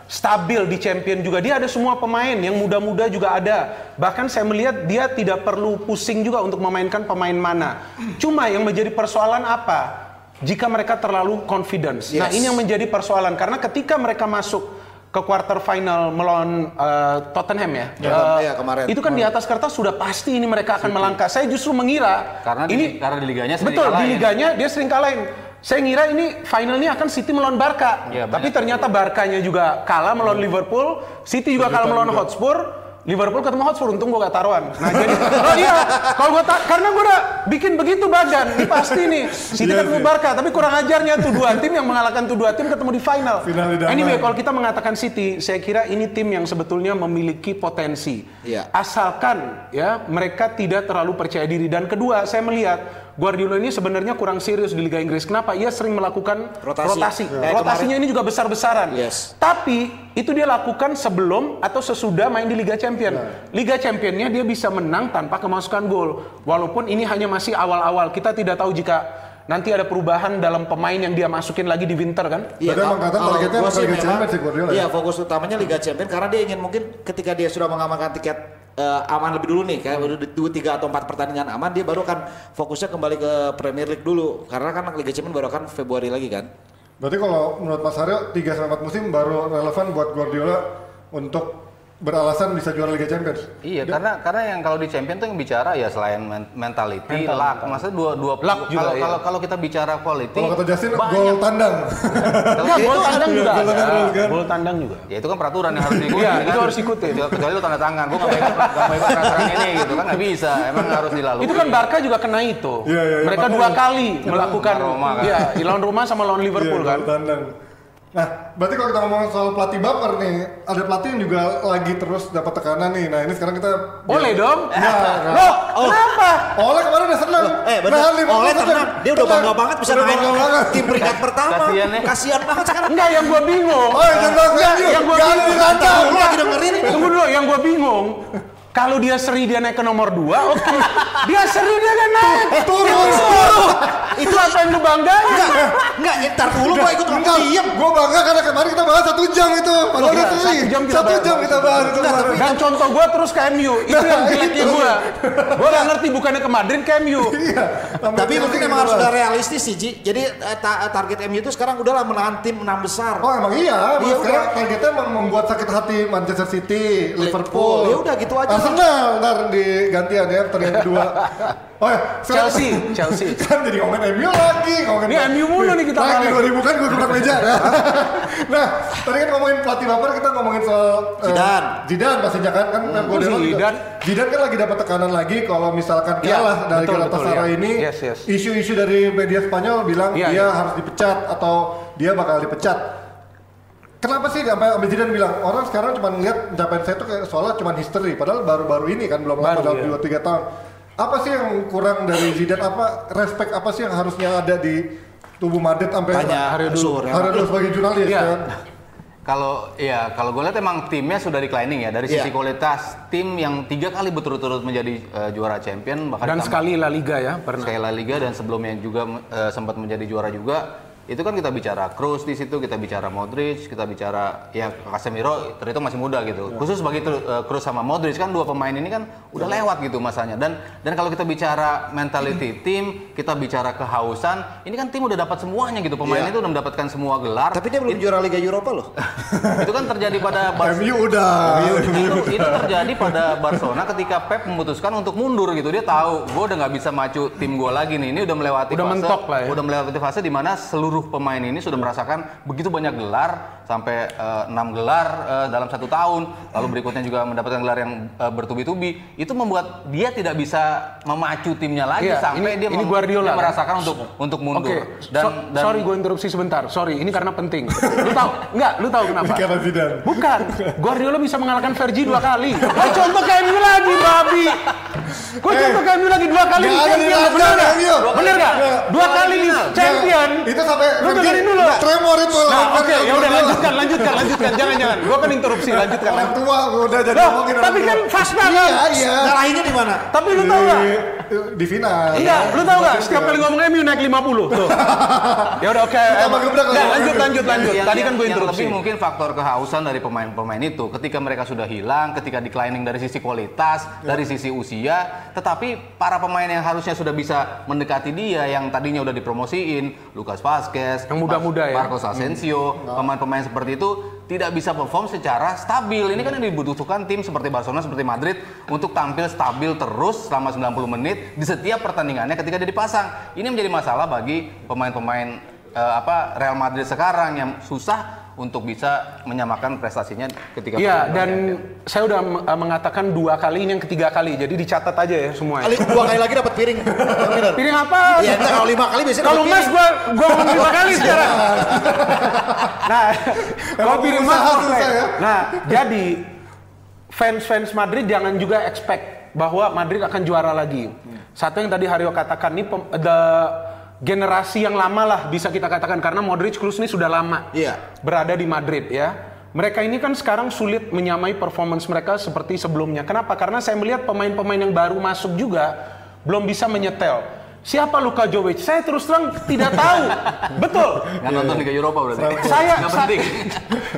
stabil di champion juga. Dia ada semua pemain yang muda-muda juga ada. Bahkan saya melihat dia tidak perlu pusing juga untuk memainkan pemain mana. Cuma yang menjadi persoalan apa? Jika mereka terlalu confidence. Nah,
Yes.
ini yang menjadi persoalan karena ketika mereka masuk ke quarter final melawan eh, Tottenham ya.
Ya,
eh,
iya, kemarin.
Itu kan di atas kertas sudah pasti ini mereka akan melangkah. Saya justru mengira
Karena
ini
di, karena di liganya sering
Betul, di
kalahin.
liganya dia sering kalahin. Saya ngira ini finalnya akan City melawan Barca.
Iya,
Tapi ternyata Barkanya juga kalah melawan Liverpool, City juga kalah melawan Hotspur. Liverpool ketemu Hotspur, untung gue gak taruhan. Nah jadi, oh iya, kalau gue tak, karena gue udah bikin begitu badan, ini pasti nih. City
Iya
ketemu
sih.
Barca, tapi kurang ajarnya tuh dua tim yang mengalahkan tuh dua tim ketemu di final.
Final idaman.
Anyway, kalau kita mengatakan City, saya kira ini tim yang sebetulnya memiliki potensi.
Iya.
Asalkan ya mereka tidak terlalu percaya diri. Dan kedua, saya melihat Guardiola ini sebenarnya kurang serius di Liga Inggris. Kenapa? Ia sering melakukan
Rotasi.
rotasi.
Ya.
Rotasinya ini juga besar-besaran.
Yes.
Tapi itu dia lakukan sebelum atau sesudah main di Liga Champion.
Ya.
Liga Championnya dia bisa menang tanpa kemasukan gol. Walaupun ini hanya masih awal-awal. Kita tidak tahu jika nanti ada perubahan dalam pemain yang dia masukin lagi di winter kan?
Berarti emang kata
kalau
targetnya Liga sih Guardiola ya?
Iya, fokus utamanya Liga Champions karena dia ingin mungkin ketika dia sudah mengamankan tiket eh, aman lebih dulu nih, kayak udah dua tiga atau empat pertandingan aman, dia baru akan fokusnya kembali ke Premier League dulu. Karena kan Liga Champions baru akan Februari lagi kan.
Berarti kalau menurut Mas Aryo 3 sampai 4 musim baru relevan buat Guardiola untuk beralasan bisa juara Liga Champions.
Iya, karena karena yang kalau di champion tuh yang bicara ya selain men- mentality,
Mental,
luck, maksudnya dua dua
Luck juga,
kalau
iya.
kalau kalau kita bicara quality,
Kalau kata Justin
banyak.
gol tandang.
Enggak, gol tandang juga
Gol tandang kan?
Gol tandang juga.
Ya itu kan peraturan yang harus diikuti.
Iya,
kan?
itu harus ikutin.
Kecuali- Kecuali lu tanda tangan, gua nggak mau ikut, nggak mau ikut peraturan ini gitu kan nggak bisa. Emang harus dilalui.
Itu kan Barca juga kena itu.
Iya, iya, iya,
Mereka dua kali melakukan
kan.
Iya, di lawan Roma sama lawan Liverpool
Iya,
kan.
gol tandang. Nah, berarti kalau kita ngomong soal pelatih baper nih, ada pelatih yang juga lagi terus dapat tekanan nih. Nah, ini sekarang kita
Boleh dong.
Nah, nah.
Loh, kenapa?
Oleh kemarin udah senang.
Eh benar,
Liverpool
Oleh
senang.
tenang, dia udah bangga banget bisa
Udah
main tim peringkat pertama.
Kasian ya.
Kasian banget sekarang.
Enggak, yang gua bingung.
Oh, bahas
Enggak,
MU.
yang gua bingung.
Lu lagi dengerin.
Tunggu dulu, yang gua bingung. Kalau dia seri dia naik ke nomor 2, oke. Dia seri dia kan naik.
Turun.
Itu apa yang lu banggain?
Enggak, enggak, ya, ntar dulu gua ikut
Enggak,
diem.
Gue bangga karena kemarin kita bahas satu jam itu. Padahal
Iya,
udah seri.
satu jam kita
Satu
bahas.
jam kita bahas itu kemarin.
Dan contoh gua terus ke MU. Itu yang
Nah,
jeleknya
itu.
gua. Gua gak ngerti bukannya ke Madrid ke MU.
Iya.
Tapi mungkin emang harus udah realistis sih, Ji. Jadi eh, ta- target MU itu sekarang udahlah menahan tim enam besar.
Oh emang iya,
Iya,
sekarang targetnya emang membuat sakit hati Manchester City, Liverpool.
Ya udah, gitu aja.
Arsenal ntar di gantian ya, pertandingan kedua. Oh ya,
Chelsea, Chelsea.
kan jadi ngomongin MU lagi, ngomongin
Ini MU mulu nih kita
Lagi. 2000 kan gue gebrak meja. nah, tadi kan ngomongin pelatih baper, kita ngomongin soal eh,
Zidane.
Zidane pastinya kan, kan hmm, Guardiola juga-
Zidane.
Zidane kan lagi dapat tekanan lagi kalau misalkan
Iya,
kalah dari
betul,
Galatasaray
betul, iya.
ini.
Yes, yes.
Isu-isu dari media Spanyol bilang
Iya,
dia harus dipecat atau dia bakal dipecat. Kenapa sih sampai sampai Zidane bilang orang sekarang cuma ngeliat pencapaian saya tuh kayak soalnya cuma history padahal baru-baru ini kan belum lama dalam
iya.
dua tiga tahun. Apa sih yang kurang dari Zidane? Apa respect apa sih yang harusnya ada di tubuh Madrid sampai
Tanya
Hari dulu.
Ya.
hari dulu sebagai jurnalis
Iya.
kan?
Kalau ya kalau gue lihat emang timnya sudah declining ya dari sisi
Iya.
kualitas tim yang tiga kali berturut-turut menjadi eh, juara champion bahkan
Dan sekali La Liga ya, pernah.
sekali La Liga dan sebelumnya juga eh, sempat menjadi juara juga itu kan kita bicara Kroos di situ kita bicara Modric kita bicara ya Casemiro terhitung masih muda gitu. Khusus bagi tu- eh, Kroos sama Modric kan dua pemain ini kan udah lewat gitu masanya. Dan dan kalau kita bicara mentality tim kita bicara kehausan ini kan tim udah dapat semuanya gitu. Pemain
Iya.
itu udah mendapatkan semua gelar.
Tapi dia belum juara Liga Eropa loh.
itu kan terjadi pada
MU udah.
itu, itu terjadi pada Barcelona ketika Pep memutuskan untuk mundur gitu. Dia tahu gue udah nggak bisa maju tim gue lagi nih. Ini udah melewati
Udah
fase
mentok lah ya.
udah melewati fase di mana seluruh pemain ini sudah merasakan begitu banyak gelar sampai eh, enam gelar eh, dalam satu tahun lalu berikutnya juga mendapatkan gelar yang eh, bertubi-tubi itu membuat dia tidak bisa memacu timnya lagi
Iya,
sampai
ini-
dia,
ini
mem-
Guardiola
dia
kan?
merasakan untuk untuk mundur
so- sorry gue interupsi sebentar. Sorry, ini karena penting. Lu tahu? Enggak, lu tahu kenapa?
Ini.
Bukan. Guardiola bisa mengalahkan Fergie dua kali. Gue contoh ke MU lagi, babi. Gue contoh ke MU lagi dua kali di champion. Bener?
MU.
Bener? Nggak. Dua kali di champion.
Itu sampai
Lu dengerin dulu.
Tremor itu.
Nah, oke, ya udah lanjutkan, lanjutkan, lanjutkan. Jangan, jangan. Gue kan interupsi, lanjutkan.
Orang tua udah jadi
Loh,
ngomongin
tapi kan
tua.
fast banget.
Iya, iya.
Ngalahinnya di mana?
Tapi lu tahu nggak?
Di, final.
Iya, lu tahu nggak? Setiap kali ngomong MU naik 50 tuh. Ya udah oke. Ya, lanjut, lanjut, lanjut. Tadi kan gue interupsi.
lebih mungkin faktor kehausan dari pemain-pemain itu ketika mereka sudah hilang, ketika declining dari sisi kualitas, dari sisi usia, tetapi para pemain yang harusnya sudah bisa mendekati dia yang tadinya udah dipromosiin, Lucas Vazquez,
Yang muda-muda ya.
Marcos Asensio, pemain-pemain seperti itu tidak bisa perform secara stabil. Ini kan yang dibutuhkan tim seperti Barcelona, seperti Madrid untuk tampil stabil terus selama 90 menit di setiap pertandingannya ketika dia dipasang. Ini menjadi masalah bagi pemain-pemain eh, apa Real Madrid sekarang yang susah untuk bisa menyamakan prestasinya ketika
Iya, dan saya udah eh, mengatakan dua kali, ini yang ketiga kali. Jadi dicatat aja ya semua.
Kali dua kali lagi dapat piring.
Piring apa?
Iya, kalau lima kali biasanya
Kalau mas gua gua ngomong lima kali sekarang. nah, kalau
Emang
piring mas
ya?
Nah, jadi fans-fans Madrid jangan juga expect bahwa Madrid akan juara lagi. Satu yang tadi Haryo katakan ini pem- the generasi yang lama lah bisa kita katakan karena Modric Kroos ini sudah lama
Iya.
berada di Madrid ya. Mereka ini kan sekarang sulit menyamai performance mereka seperti sebelumnya. Kenapa? Karena saya melihat pemain-pemain yang baru masuk juga belum bisa menyetel. siapa Luka Jovic? Saya terus terang tidak tahu. Betul.
Nggak nonton Liga Eropa berarti.
Saya
penting.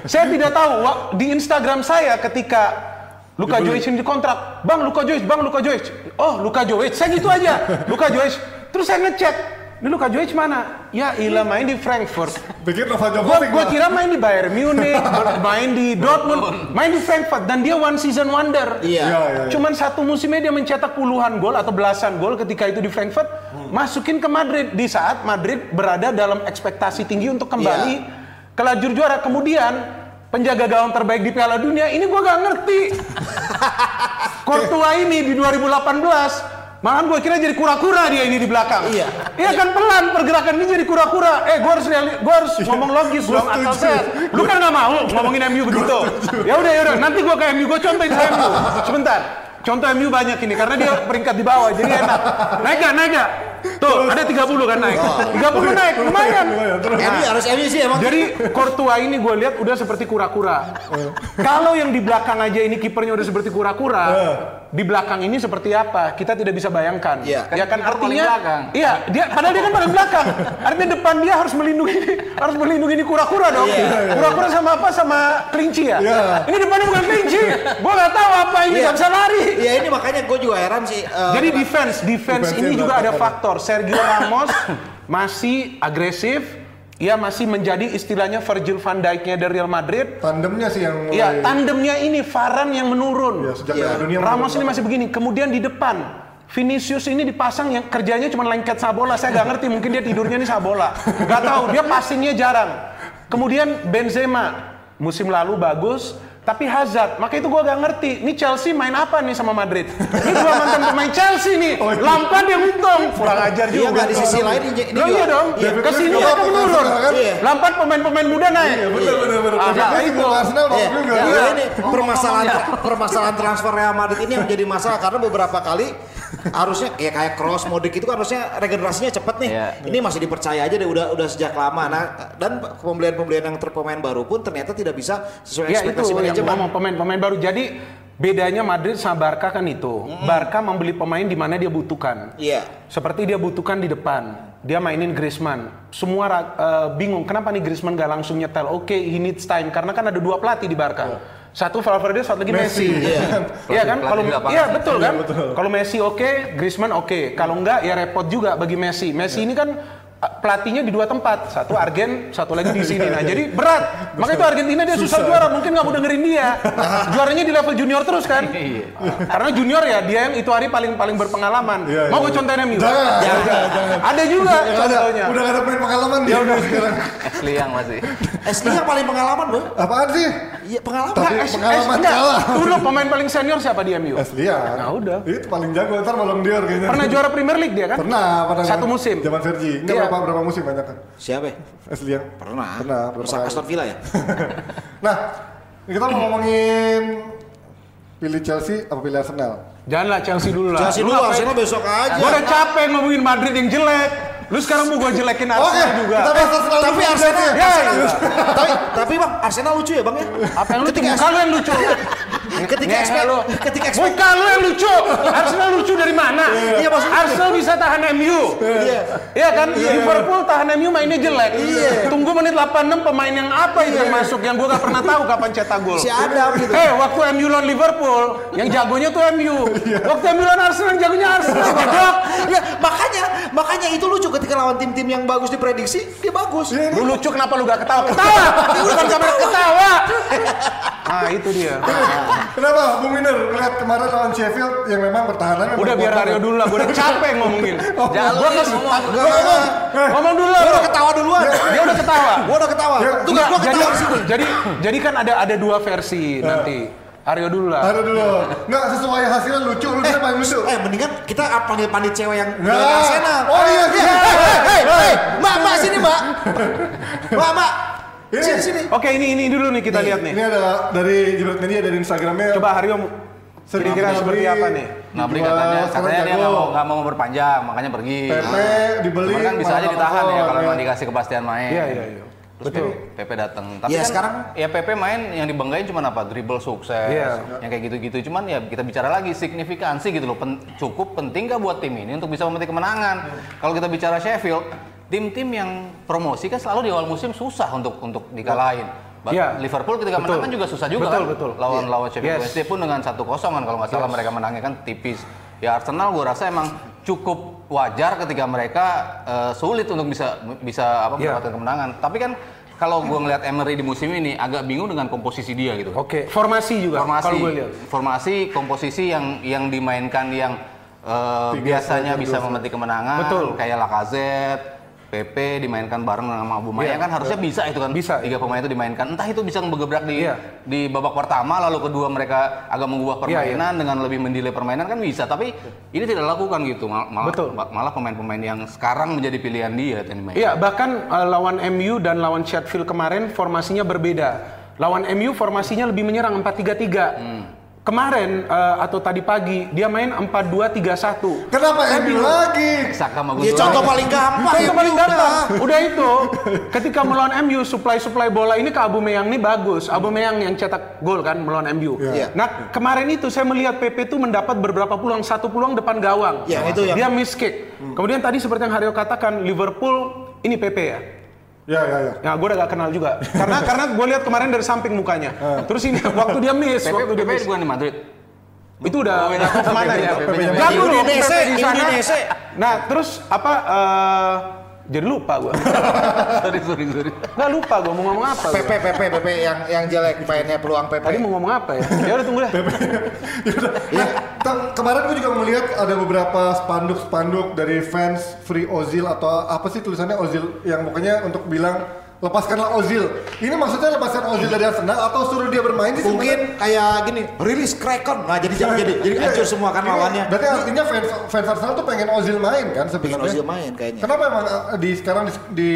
saya tidak tahu di Instagram saya ketika Luka Jovic ini dikontrak, Bang Luka Jovic, Bang Luka Jovic. Oh, Luka Jovic. Saya gitu aja. Luka Jovic. Terus saya ngecek, ini Luka Jovic mana? Ya, ilah main di Frankfurt.
Pikir Nova
Gua,
Djokovic.
gua
Bang.
kira main di Bayern Munich, main di Dortmund, main di Frankfurt dan dia one season wonder.
Iya.
Iya, iya, iya.
Cuman satu musimnya dia mencetak puluhan gol atau belasan gol ketika itu di Frankfurt, masukin ke Madrid di saat Madrid berada dalam ekspektasi tinggi untuk kembali ke lajur juara. Kemudian penjaga gawang terbaik di Piala Dunia ini gua gak ngerti. Courtois ini di 2018 Malahan gue kira jadi kura-kura dia ini di belakang.
Iya.
Iya kan pelan pergerakan ini jadi kura-kura. Eh, gue harus reali- gua harus ngomong logis
Gua
dong
setuju.
sehat. Lu kan nggak mau ngomongin MU begitu. Ya udah ya udah. Nanti gue ke MU, gue contohin ke MU. Sebentar. Contoh MU banyak ini karena dia peringkat di bawah jadi enak. Naik gak? Naik gak? Tuh, ada 30 kan naik. 30 naik, lumayan.
MU harus MU sih emang.
Jadi Courtois ini gue lihat udah seperti kura-kura. Kalau yang di belakang aja ini kipernya udah seperti kura-kura, di belakang ini seperti apa? Kita tidak bisa bayangkan.
Iya.
Ya kan
paling
artinya
belakang.
Iya, dia padahal dia kan paling belakang. Artinya depan dia harus melindungi harus melindungi ini kura-kura dong. Kura-kura sama apa? Sama kelinci ya?
Iya.
Ini depannya bukan kelinci. Gua nggak tahu apa ini
Iya.
nggak bisa lari.
Iya ini makanya gue juga heran sih. eh,
Jadi defense, defense
Defense
ini juga ada faktor. Sergio Ramos masih agresif, ia masih menjadi istilahnya Virgil van Dijk-nya dari Real Madrid.
Tandemnya sih yang mulai.
Iya, tandemnya ini Varane yang menurun.
Ya, sejak. Piala Dunia.
Ramos ini masih begini. Kemudian di depan Vinicius ini dipasang yang kerjanya cuma lengket sabola. Saya nggak ngerti, mungkin dia tidurnya nih sabola. Nggak tahu, dia passingnya jarang. Kemudian Benzema musim lalu bagus, tapi Hazard. Maka itu gua gak ngerti. Ini Chelsea main apa nih sama Madrid? Ini dua mantan pemain Chelsea nih. Lampard yang untung. Kurang ajar
Iya
juga.
nggak di sisi lain ini,
iya
juga-
dong.
Iya.
Ke sini
Iya.
mereka menurun.
Iya.
Lampard pemain-pemain muda naik.
Iya, bener bener bener.
Nah, itu.
Arsenal bagus
Iya,
juga.
iya, ini permasalahan permasalahan transfer Real Madrid ini yang menjadi masalah karena beberapa kali harusnya ya kayak cross Modric itu kan harusnya regenerasinya cepet nih.
Iya.
Ini masih dipercaya aja deh udah udah sejak lama. Nah, dan pembelian-pembelian yang terpemain baru pun ternyata tidak bisa sesuai
Ya itu
ekspektasi manajemen.
ngomong pemain-pemain baru. Jadi bedanya Madrid sama Barca kan itu. Barca membeli pemain di mana dia butuhkan.
Iya.
Seperti dia butuhkan di depan. Dia mainin Griezmann. Semua eh, bingung kenapa nih Griezmann gak langsung nyetel. Oke, he needs time karena kan ada dua pelatih di Barca. Satu Valverde, satu lagi Messi.
Messi.
Iya Iya kan? Kalau iya betul kan? Kalau Messi oke, Griezmann oke. Kalau enggak ya repot juga bagi Messi. Messi ini kan pelatihnya di dua tempat, satu Argen, satu lagi di sini. Nah jadi berat. Makanya itu Argentina dia susah juara, mungkin nggak mau dengerin dia. Juaranya di level junior terus kan? Karena junior ya dia yang itu hari paling paling berpengalaman.
Iya,
Mau
iya.
gue?
Jangan, jangan, jangan.
Ada juga contohnya.
udah gak ada pengalaman dia udah sekarang.
Asli yang masih.
SD yang paling pengalaman bro.
Apaan sih?
Iya pengalaman.
Tapi
es-
pengalaman kalah.
Dulu pemain paling senior siapa di MU?
Aslian.
Nah, udah.
Itu paling jago ntar Ballon d'Or kayaknya.
Pernah juara Premier League dia kan?
Pernah, pernah.
Satu musim.
Zaman Fergie. Enggak
Iya.
berapa berapa musim banyak kan?
Siapa? ya?
Aslian.
Pernah.
Pernah, kali.
Aston Villa ya.
Nah, kita mau ngomongin pilih Chelsea apa pilih Arsenal?
Janganlah Chelsea dulu lah.
Chelsea
Lu
dulu, Arsenal besok aja.
Gua udah capek ngomongin Madrid yang jelek. Lu sekarang mau gua jelekin
Oke,
Arsenal juga.
kita bahas Arsenal
Tapi
dulu.
Arsenal,
Ya, iya.
tapi tapi bang Arsenal lucu ya bang ya.
Apa yang lucu?
Ketika
yang lucu.
ketika
Ngehe lu.
ketika expect,
Muka lu yang lucu. Arsenal lucu dari mana?
Iya, maksudnya-
Arsenal bisa tahan MU.
Iya.
Iya kan? Liverpool tahan MU mainnya jelek. Tunggu menit 86 pemain yang apa itu yang masuk yang gua gak pernah tahu kapan cetak gol.
si Adam gitu.
Eh, waktu MU lawan Liverpool, yang jagonya tuh MU. Waktu MU lawan Arsenal, yang jagonya Arsenal. Goblok.
Ya makanya makanya itu lucu ketika lawan tim-tim yang bagus diprediksi dia bagus.
Lu lucu kenapa lu gak ketawa? Ketawa! Bukan kamera ketawa! Nah itu dia.
Kenapa Bung Miner lihat kemarin lawan Sheffield yang memang pertahanannya
Udah biar Aryo dulu lah, gue udah capek ngomongin.
Jangan lu
Gua
ngomong.
Gua ngomong. Ngomong dulu lah.
Gua udah ketawa duluan.
Dia udah ketawa.
Gua udah ketawa.
Enggak,
gua ketawa di situ.
jadi, jadi kan ada ada dua versi nanti. Aryo dulu lah.
Aduh dulu. Enggak sesuai hasilnya lucu, lu
Eh,
eh, paling lucu.
eh mendingan kita panggil pandit cewek yang
Nah.
Arsenal.
Oh iya, iya.
Hei, hei, Mbak, Mbak sini, Mbak. Mbak, Mbak.
Ini.
Sini, sini.
Oke ini ini dulu nih kita lihat nih.
Ini ada dari Jibrat Media dari Instagramnya.
Coba Aryo kira-kira
Dibeli
seperti apa nih?
Dua
katanya, katanya dia nggak mau nggak mau memperpanjang, makanya pergi.
PP dibeli.
Cuman kan bisa aja ditahan ya kalau
ya.
memang dikasih kepastian main.
Iya iya iya.
Terus PP datang. Tapi
Iya,
kan
sekarang-
ya PP main yang dibanggain cuma apa? Dribble sukses.
Iya.
Yang kayak gitu-gitu. Cuman ya kita bicara lagi signifikansi gitu loh. Pen- cukup penting gak buat tim ini untuk bisa memetik kemenangan. Kalau kita bicara Sheffield, tim-tim yang promosi kan selalu di awal musim susah untuk untuk dikalahin.
Iya.
Liverpool ketika
Betul.
menang kan juga susah juga
Betul,
kan.
betul.
Lawan lawan Sheffield
Yes.
Wednesday pun dengan satu kosong kan kalau nggak salah mereka menangnya kan tipis. Ya Arsenal gue rasa emang cukup wajar ketika mereka eh, sulit untuk bisa bisa apa
Iya.
mendapatkan kemenangan. Tapi kan kalau gue ngeliat Emery di musim ini agak bingung dengan komposisi dia gitu.
Oke, formasi juga
Formasi,
kalau gue lihat.
formasi, komposisi yang yang dimainkan yang eh, biasanya bisa memetik kemenangan,
Betul.
kayak Lacazette, PP dimainkan bareng sama Abu Maya
Iya,
kan harusnya bisa itu kan
Bisa.
tiga pemain itu dimainkan entah itu bisa bergebrak di
Iya.
di babak pertama lalu kedua mereka agak mengubah
Iya,
permainan dengan lebih mendelay permainan kan bisa tapi ini tidak dilakukan gitu Mal- malah
Betul.
malah pemain-pemain yang sekarang menjadi pilihan dia.
Iya, bahkan uh, lawan MU dan lawan Sheffield kemarin formasinya berbeda. Lawan MU formasinya lebih menyerang 4-3-3.
Hmm.
Kemarin uh, atau tadi pagi dia main 4-2-3-1.
Kenapa MU lagi?
Saka sama
Ya contoh paling gampang ya
paling
udah.
gampang. Udah itu. Ketika melawan MU supply-supply bola ini ke Aubameyang ini bagus. Aubameyang yang cetak gol kan melawan MU.
Iya.
Nah, kemarin itu saya melihat PP itu mendapat beberapa peluang, satu peluang depan gawang.
Ya, itu yang-
Dia miss kick. Kemudian tadi seperti yang Haryo katakan Liverpool ini PP ya.
Ya ya ya.
Ya, gue udah gak kenal juga. Karena karena gue lihat kemarin dari samping mukanya. Terus ini waktu dia miss,
PP,
waktu dia miss.
bukan di Madrid.
itu udah
Oh, beda.
ke
mana ya?
Jago loh di sana.
Udinese.
Nah, terus apa? Jadi lupa gue.
sorry, sorry, sorry.
Nggak lupa gue mau ngomong apa. gua.
PP PP PP yang yang jelek mainnya peluang PP.
Tadi mau ngomong apa ya? Ya udah tunggu deh.
Ya, ta- kemarin gue juga melihat ada beberapa spanduk-spanduk dari fans Free Ozil atau apa sih tulisannya Ozil yang pokoknya untuk bilang lepaskanlah Ozil. Ini maksudnya lepaskan Ozil dari Arsenal atau suruh dia bermain sih?
Mungkin kayak gini, rilis Kraken. Nah, jadi jadi jadi, jadi hancur semua kan
Ini
lawannya.
Berarti artinya fans fans Arsenal tuh pengen Ozil main kan
Pengen
sebenarnya.
Ozil main kayaknya.
Kenapa emang uh, di sekarang di, di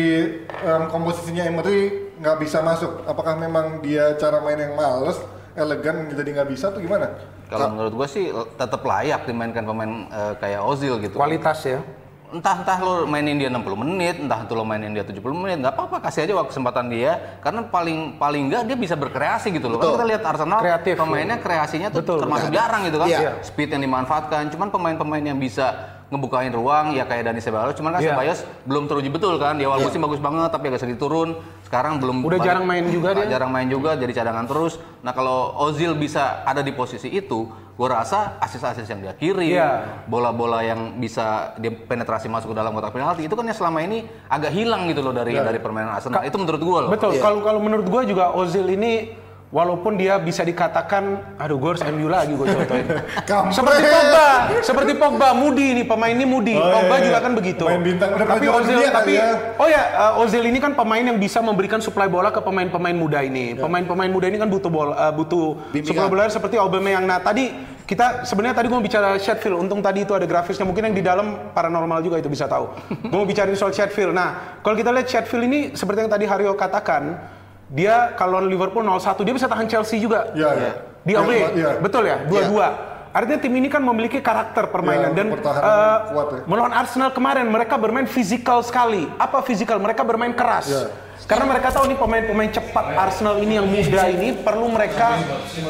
um, komposisinya Emery nggak bisa masuk? Apakah memang dia cara main yang males, elegan jadi nggak bisa atau gimana?
Kalau menurut gua sih tetap layak dimainkan pemain eh, kayak Ozil gitu.
Kualitas ya.
Entah entah lo mainin dia 60 menit, entah itu lo mainin dia 70 menit, nggak apa-apa kasih aja waktu kesempatan dia karena paling paling nggak dia bisa berkreasi gitu loh. Kan kita lihat Arsenal
Kreatif,
pemainnya kreasinya tuh
Betul,
termasuk
betul.
jarang gitu kan.
Iya.
Speed yang dimanfaatkan, cuman pemain-pemain yang bisa ngebukain ruang ya kayak Dani Ceballos, cuman kan
Iya.
Ceballos belum teruji betul kan. Di awal musim bagus banget tapi agak sedikit turun. Sekarang belum
Udah
balik-
jarang main juga dia.
Jarang main juga jadi cadangan terus. Nah, kalau Ozil bisa ada di posisi itu, gue rasa asis-asis yang dia kirim,
Iya.
bola-bola yang bisa dia penetrasi masuk ke dalam kotak penalti itu kan yang selama ini agak hilang gitu loh dari dari permainan Arsenal. itu menurut gue loh.
Betul.
Iya.
Kalau kalau menurut gua juga Ozil ini walaupun dia bisa dikatakan aduh gue harus MU lagi gue contohin. Seperti Pogba, seperti Pogba, Mudi ini pemain ini Mudi.
Oh,
Pogba
iya,
juga
iya.
kan begitu.
Pemain bintang, udah
tapi Ozil
kali
tapi
ya.
oh ya uh, Ozil ini kan pemain yang bisa memberikan supply bola ke pemain-pemain muda ini.
Ya.
Pemain-pemain muda ini kan butuh bola uh, butuh
Bimbingan.
supply bola seperti Aubameyang. Nah, tadi kita sebenarnya tadi gue mau bicara Sheffield. Untung tadi itu ada grafisnya. Mungkin yang di dalam paranormal juga itu bisa tahu. gue mau bicarain soal Sheffield. Nah, kalau kita lihat Sheffield ini seperti yang tadi Haryo katakan, dia kalau Liverpool 0-1 dia bisa tahan Chelsea juga.
Iya, iya.
Di away.
Iya.
Betul ya? Dua-dua. Artinya tim ini kan memiliki karakter permainan
Iya,
dan
yang kuat ya.
melawan Arsenal kemarin mereka bermain fisikal sekali. Apa fisikal? Mereka bermain keras.
Iya.
Karena mereka tahu nih pemain-pemain cepat Arsenal ini yang muda ini perlu mereka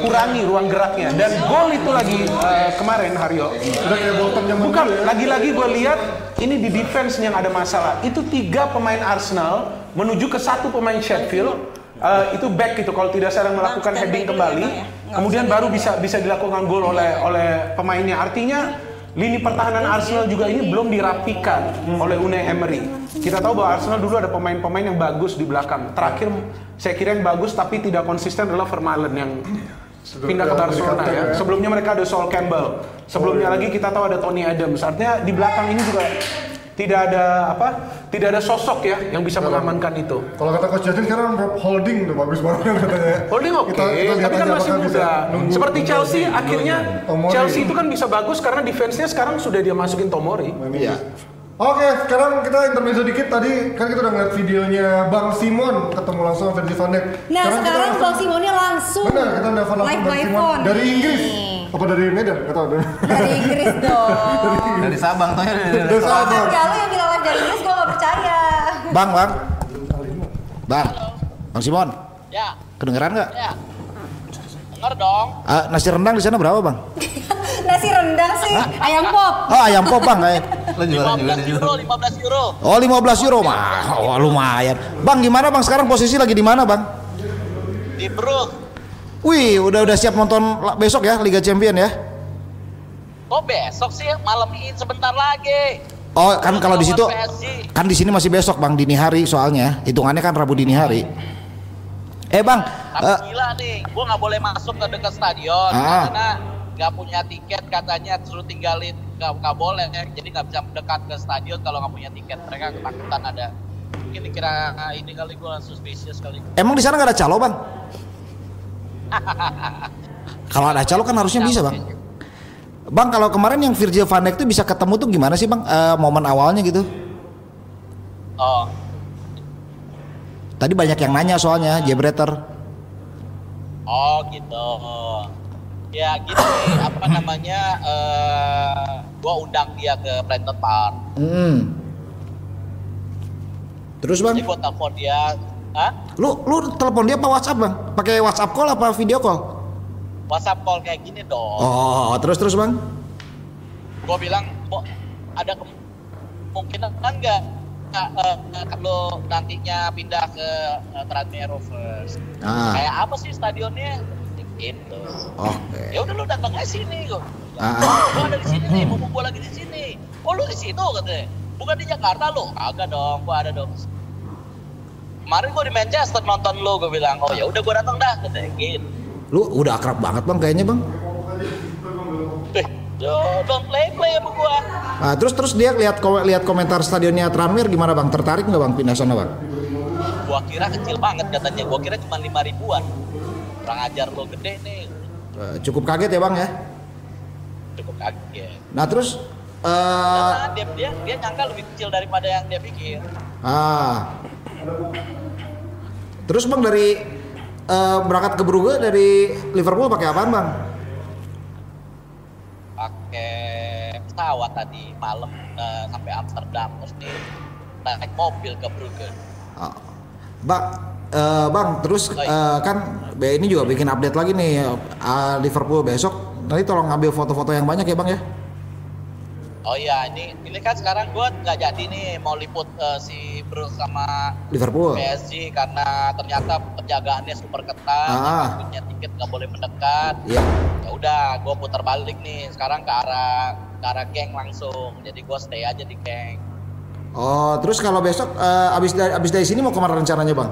kurangi ruang geraknya. Dan gol itu lagi eh, kemarin Haryo. Bukan,
ya.
lagi-lagi gue lihat ini di defense yang ada masalah. Itu tiga pemain Arsenal menuju ke satu pemain Sheffield. Eh, itu back itu kalau tidak salah melakukan
Nah,
heading kembali,
ya, ya.
kemudian baru bisa bisa dilakukan gol oleh oleh pemainnya. Artinya lini pertahanan Arsenal juga ini belum dirapikan oleh Unai Emery. Kita tahu bahwa Arsenal dulu ada pemain-pemain yang bagus di belakang. Terakhir saya kira yang bagus tapi tidak konsisten adalah Vermaelen yang pindah ke Barcelona ya.
ya.
Sebelumnya mereka ada Sol Campbell. Sebelumnya lagi kita tahu ada Tony Adams. Artinya di belakang ini juga tidak ada apa? Tidak ada sosok ya yang bisa mengamankan itu.
Kalau kata Coach Justin sekarang Holding tuh bagus banget katanya.
Holding oke,
Kita- kita lihat
tapi kan masih muda.
nunggu
Seperti Chelsea,
Tomori.
akhirnya
Tomori.
Chelsea itu kan bisa bagus karena defense-nya sekarang sudah dia masukin Tomori.
Iya.
Oke, sekarang kita intermezzo dikit tadi kan kita udah ngeliat videonya Bang Simon ketemu langsung sama Virgil van Dijk.
Nah sekarang
kita-
Bang Simonnya langsung
Benar, kita langsung
live
Bang Simon
phone
dari
nih.
Inggris. Apa dari Medan? Gak tau. Dari
Dari Inggris dong.
Dari Sabang taunya dari, dari
Dari
Kalau
Sabang.
lu yang bilang live dari Inggris gue.
Bang, Bang. Bang, Bang Simon,
Ya,
kedengeran nggak?
ya. Dengar dong.
Ah, nasi rendang di sana berapa bang?
Nasi rendang sih, ayam pop.
Oh ayam pop bang, eh.
Juga
15
di
euro, 15 euro.
Oh 15 euro mah, oh lumayan. Bang gimana bang sekarang posisi lagi di mana bang?
Di Brook.
Wih udah udah siap nonton besok ya Liga Champion ya?
Kok besok sih malam ini sebentar lagi.
Oh kan kalau di situ kan di sini masih besok bang dini hari soalnya hitungannya kan Rabu dini hari. Eh bang,
Tapi
eh,
gila nih, gua nggak boleh masuk ke dekat stadion
Ah.
karena nggak punya tiket katanya suruh tinggalin nggak nggak boleh jadi nggak bisa mendekat ke stadion kalau nggak punya tiket mereka ketakutan ada mungkin dikira ah, ini kali gua suspicious kali
emang di sana nggak ada calo bang? kalau ada calo kan harusnya bisa bang. Bang kalau kemarin yang Virgil van Dijk tuh bisa ketemu tuh gimana sih bang? Eh, momen awalnya gitu?
oh
Tadi banyak yang nanya soalnya Jebreter.
oh gitu ya gitu apa namanya eh gua undang dia ke Brandon Park
Hmm. Terus bang,
jadi gua telepon dia Hah?
lu lu telepon dia apa WhatsApp bang? Pakai WhatsApp call apa video call?
WhatsApp call kayak gini dong.
Oh, terus terus bang?
gue bilang kok ada kemungkinan nggak nggak, eh, eh, kalau nantinya pindah ke uh, Tranmere Rovers
Ah,
kayak apa sih stadionnya? Gitu.
Oke.
ya udah lu datang aja sini gue
Ah,
gue ada di sini nih mumpung gue lagi di sini. Oh lu di situ katanya. Bukan di Jakarta lu? Agak dong gue ada dong. Kemarin gue di Manchester nonton lu gue bilang. Oh ya udah gue datang dah katanya. Gitu
Lu udah akrab banget bang kayaknya bang.
eh don't- don't play play sama gue
Ah, terus terus dia lihat lihat komentar stadionnya Tranmere gimana bang? Tertarik nggak bang pindah sana bang?
gua kira kecil banget katanya gua kira cuma lima ribuan kurang ajar lo gede nih
Eh, cukup kaget ya bang ya.
cukup kaget
Nah terus eh
Nah, dia dia dia nyangka lebih kecil daripada yang dia pikir
ah terus bang dari eh, berangkat ke Brugge dari Liverpool pakai apaan bang?
pakai pesawat tadi malam eh, sampai Amsterdam terus nih naik mobil ke Brugge
Ah, Bang, eh, bang, terus eh, kan B ini juga bikin update lagi nih eh, Liverpool besok. Nanti tolong ngambil foto-foto yang banyak ya bang ya.
oh iya ini ini kan sekarang gua nggak jadi nih mau liput eh, si Brugge sama
Liverpool.
PSG karena ternyata penjagaannya super ketat
Ah.
punya tiket nggak boleh mendekat
Iya.
ya udah gue putar balik nih sekarang ke arah ke arah geng langsung jadi gue stay aja di geng
Oh, terus kalau besok eh, abis dari abis dari sini mau ke mana rencananya bang?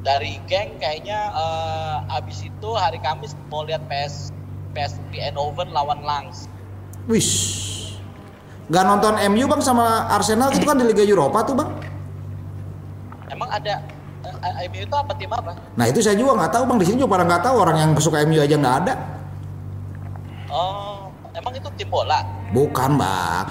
dari geng kayaknya eh, abis itu hari Kamis mau lihat PS PSV Eindhoven lawan Langs
Wis. Gak nonton MU bang sama Arsenal itu kan di Liga Eropa tuh bang.
emang ada eh, MU itu apa tim apa
Nah itu saya juga nggak tahu bang di sini juga pada nggak tahu orang yang suka MU aja nggak ada.
oh emang itu tim bola
Bukan bang.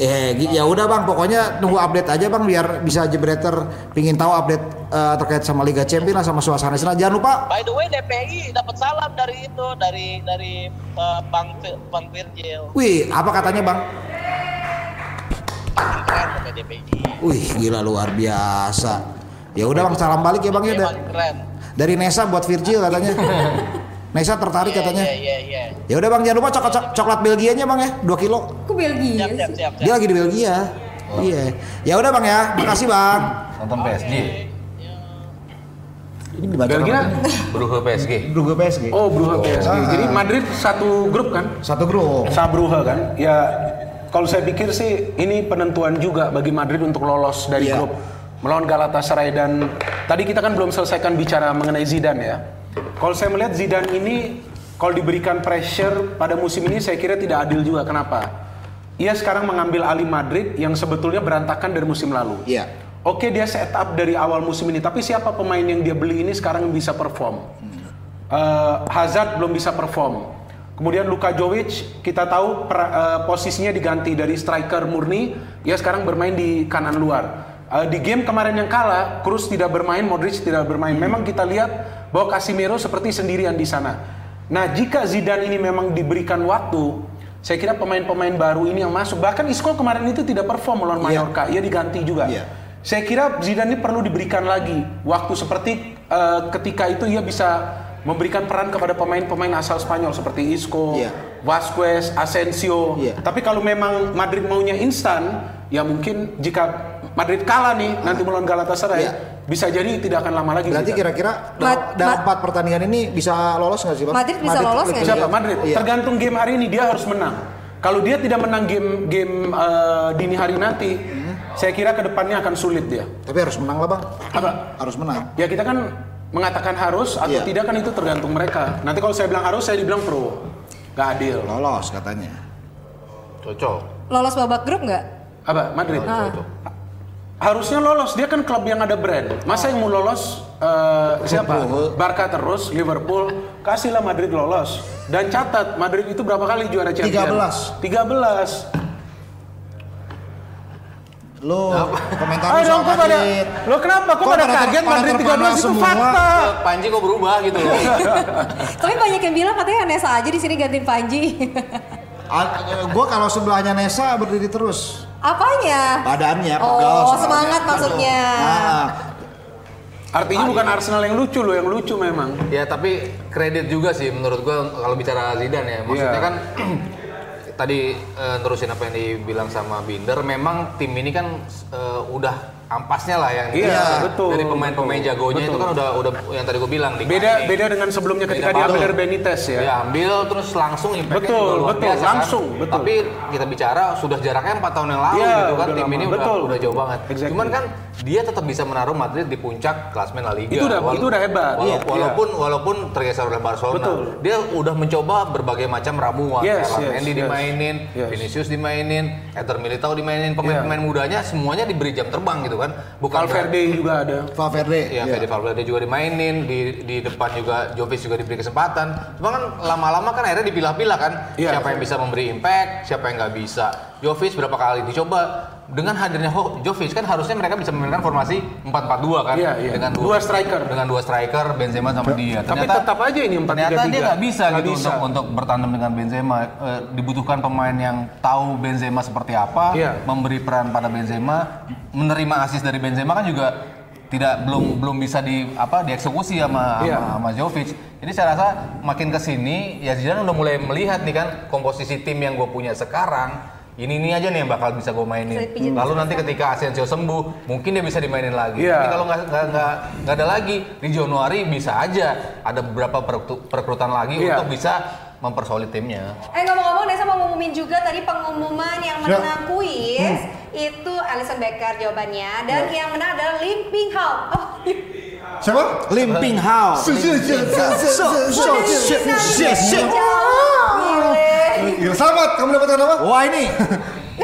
Eh ya udah bang pokoknya tunggu update aja bang biar bisa jebreter pingin tahu update eh, terkait sama Liga Champions lah sama suasana sana. Jangan lupa
by the way DPI dapat salam dari itu dari dari eh, Bang Bang Virgil
Wih, apa katanya bang? Wih, gila luar biasa. Ya udah bang, salam balik ya bang ya. Dari Nesa buat Virgil katanya. Nesa tertarik katanya.
iya iya iya
Ya udah bang, jangan lupa coklat coklat Belgianya bang ya, 2 kilo.
Aku Belgia
siap siap
sih.
siap,
Dia
siap.
lagi di Belgia. Iya. Ya udah bang ya, makasih bang.
Nonton PSG.
Ini dibaca
Belgia?
Bruhe PSG.
Brugge PSG.
Oh, Brugge PSG. Jadi Madrid satu grup kan?
Satu grup.
Sabruha kan? Ya kalau saya pikir sih ini penentuan juga bagi Madrid untuk lolos dari
Iya.
grup melawan Galatasaray dan tadi kita kan belum selesaikan bicara mengenai Zidane ya. Kalau saya melihat Zidane ini kalau diberikan pressure pada musim ini saya kira tidak adil juga. Kenapa? Ia sekarang mengambil alih Madrid yang sebetulnya berantakan dari musim lalu.
Iya.
Oke dia set up dari awal musim ini, tapi siapa pemain yang dia beli ini sekarang bisa perform? Eh, Hazard belum bisa perform. Kemudian Luka Jovic kita tahu per- eh, posisinya diganti dari striker murni, ia sekarang bermain di kanan luar. Eh, di game kemarin yang kalah, Kroos tidak bermain, Modric tidak bermain. Memang kita lihat bahwa Casemiro seperti sendirian di sana. Nah, jika Zidane ini memang diberikan waktu, saya kira pemain-pemain baru ini yang masuk, bahkan Isco kemarin itu tidak perform melawan
Iya.
Mallorca, ia diganti juga.
Iya.
Saya kira Zidane ini perlu diberikan lagi waktu seperti eh, ketika itu ia bisa memberikan peran kepada pemain-pemain asal Spanyol seperti Isco,
Iya.
Vasquez, Asensio.
Iya.
Tapi kalau memang Madrid maunya instan, ya mungkin jika Madrid kalah nih nanti melawan Galatasaray,
Iya.
bisa jadi tidak akan lama lagi.
Berarti kira-kira dalam, empat pertandingan ini bisa lolos nggak sih bang?
Madrid bisa lolos nggak
Siapa? Madrid.
Iya.
Tergantung game hari ini dia harus menang. Kalau dia tidak menang game game eh, dini hari nanti, saya kira ke depannya akan sulit dia.
Tapi harus menang lah bang.
Apa?
Harus menang.
Ya kita kan mengatakan harus atau
Iya.
tidak kan itu tergantung mereka. Nanti kalau saya bilang harus, saya dibilang pro. Gak adil.
Lolos katanya.
Cocok.
Lolos babak grup nggak?
Apa? Madrid.
Ah.
Harusnya lolos. Dia kan klub yang ada brand. Masa yang mau lolos eh, siapa? Barca terus, Liverpool. Kasihlah Madrid lolos. Dan catat, Madrid itu berapa kali juara Champions?
13.
13.
Lo komentar
Ayo
lu
dong, kok pada, lo kenapa? Kok
Kok
pada kaget
pada
Madrid
terpana
13 itu
semua?
fakta.
Panji kok berubah gitu loh.
Tapi banyak yang bilang katanya Nesa aja di sini gantiin Panji.
gue kalau sebelahnya Nesa berdiri terus.
Apanya?
Badannya
Oh,
pegel. soalnya.
semangat maksudnya.
Nah,
Artinya bukan Arsenal yang lucu loh, yang lucu memang.
Ya tapi kredit juga sih menurut gua kalau bicara Zidane ya. Maksudnya
Iya.
kan tadi eh, nerusin apa yang dibilang sama Binder, memang tim ini kan eh, udah ampasnya lah yang
Iya, betul,
dari pemain-pemain
betul,
jagonya itu
betul.
kan udah udah yang tadi gue bilang di
Beda beda dengan sebelumnya ketika
Beda
diambil dari Benitez ya.
Dia ambil terus langsung impact-nya
Betul,
juga luar
betul,
biasa kan.
langsung, betul.
Tapi kita bicara sudah jaraknya 4 tahun yang lalu
Iya,
gitu kan
udah
tim
lama.
ini udah
Betul.
udah jauh banget.
Exactly.
Cuman kan dia tetap bisa menaruh Madrid di puncak klasmen La Liga.
Itu udah- itu udah hebat.
Wala-
Iya,
walaupun walaupun tergeser oleh Barcelona.
Betul.
Dia udah mencoba berbagai macam ramuan.
Yes, yes,
Mendy
yes.
dimainin,
Yes.
Vinicius dimainin, Eder Militao dimainin, pemain-pemain mudanya semuanya diberi jam terbang gitu kan. Bukan
Valverde juga ada.
Valverde.
Ya, Fede Valverde juga dimainin, di di depan juga Jovic juga diberi kesempatan. Cuma kan lama-lama kan akhirnya dipilah-pilah kan.
Iya.
siapa yang bisa memberi impact, siapa yang nggak bisa. Jovic berapa kali dicoba dengan hadirnya Jovic kan harusnya mereka bisa memainkan formasi 4-4-2 kan
Iya, iya.
dengan
Dua striker.
dengan dua striker Benzema sama dia.
Tapi tetap aja ini 4-3-3.
Ternyata dia nggak bisa
Nggak
gitu
bisa.
untuk untuk bertandem dengan Benzema. Eh, dibutuhkan pemain yang tahu Benzema seperti apa,
Iya.
memberi peran pada Benzema, menerima asis dari Benzema kan juga tidak belum belum bisa di apa dieksekusi sama
Iya.
sama, sama Jovic. Jadi saya rasa makin ke sini ya Zidane udah mulai melihat nih kan komposisi tim yang gue punya sekarang ini ini aja nih yang bakal bisa gue mainin.
Bisa
Lalu nanti ketika Asensio sembuh, mungkin dia bisa dimainin lagi.
Iya.
Tapi kalau nggak nggak nggak nggak ada lagi di Januari bisa aja ada beberapa perekru- perekrutan lagi
Iya.
untuk bisa mempersolid timnya.
Eh ngomong-ngomong Nesa mau ngumumin juga tadi pengumuman yang
Ya.
menang kuis itu Alison Becker jawabannya dan yang menang adalah Lim Ping Hao. Oh,
Siapa?
Limping House.
Gila, selamat, kamu dapatkan apa?
Wah ini.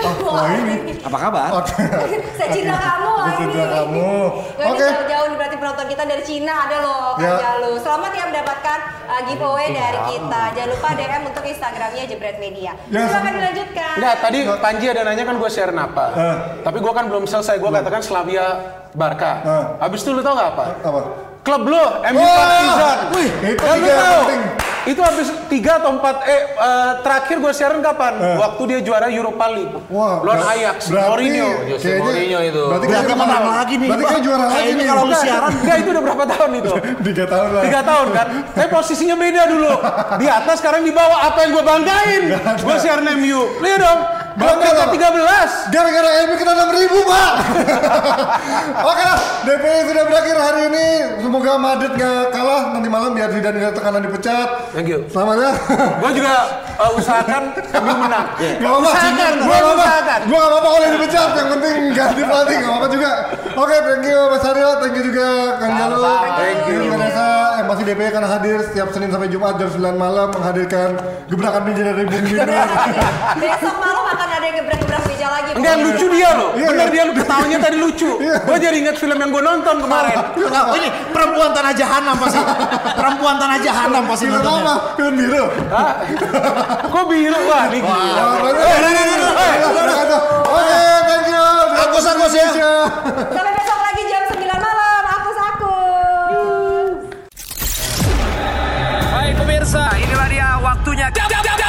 Wah ini.
Apa kabar?
Saya cinta kamu
Saya cinta kamu. Oke.
jauh-jauh nih berarti penonton kita dari Cina ada loh
Ya.
kerja lu. Selamat ya mendapatkan uh, giveaway dari kita. Jangan lupa DM untuk Instagramnya Jebret Media.
Ya.
Silakan dilanjutkan.
Enggak, tadi Panji ada nanya kan gue share apa.
Eh.
Tapi gue kan belum selesai, gue katakan Slavia Barca.
Eh.
Habis itu lu tau gak apa?
Apa?
Klub lo, MU Partizan.
wih, itu
lu tahu,
penting.
Itu habis tiga atau empat, eh, eh, terakhir gue siaran kapan? Waktu dia juara Europa League.
Wah,
Lawan
ber-
Ajax,
berarti
Mourinho.
Jose
kayaknya-
Mourinho itu.
Berarti,
Berarti
kayaknya
menang lagi nih.
Berarti kayak juara lagi nih.
kalau lu siaran
enggak, itu udah berapa tahun itu?
Tiga tahun lah.
Tiga tahun kan? Tapi posisinya beda dulu. Di atas sekarang di bawah. Apa yang gue banggain? Gue siaran MU. Lihat dong.
Dong.
13.
Gara-gara MU kena 6 ribu, Pak. Oke lah, DPI sudah berakhir hari ini. Semoga Madrid nggak kalah nanti malam biar Zidane nggak tekanan dipecat.
Thank you.
Selamat ya.
Gue juga uh, usahakan MU menang.
Gak apa-apa.
Usahakan,
Gua
gue
nggak apa-apa. Gua gak apa-apa kalau dipecat. Yang penting ganti pelatih. Gak apa-apa juga. Oke, thank you Mas Aryo. Thank you juga Kang Jalu.
Thank you.
Vanessa. Yang masih DPI akan hadir setiap Senin sampai Jumat jam 9 malam menghadirkan gebrakan meja dari Bung Binder.
Besok malam akan ada yang gebrak-gebrak meja lagi.
Enggak yang lucu dia loh.
Iya,
Bener
iya.
dia lu ketawanya tadi lucu. Gue jadi inget film yang gue nonton kemarin.
Enggak, ini perempuan tanah jahanam pasti. Perempuan tanah jahanam pasti
Film
nontonnya.
apa? Film biru.
Hah? Kok biru? Wah, ini gila.
Oke, thank you.
Agus, Agus ya.
Sampai besok
pemirsa, inilah dia waktunya. Jam, jam, jam.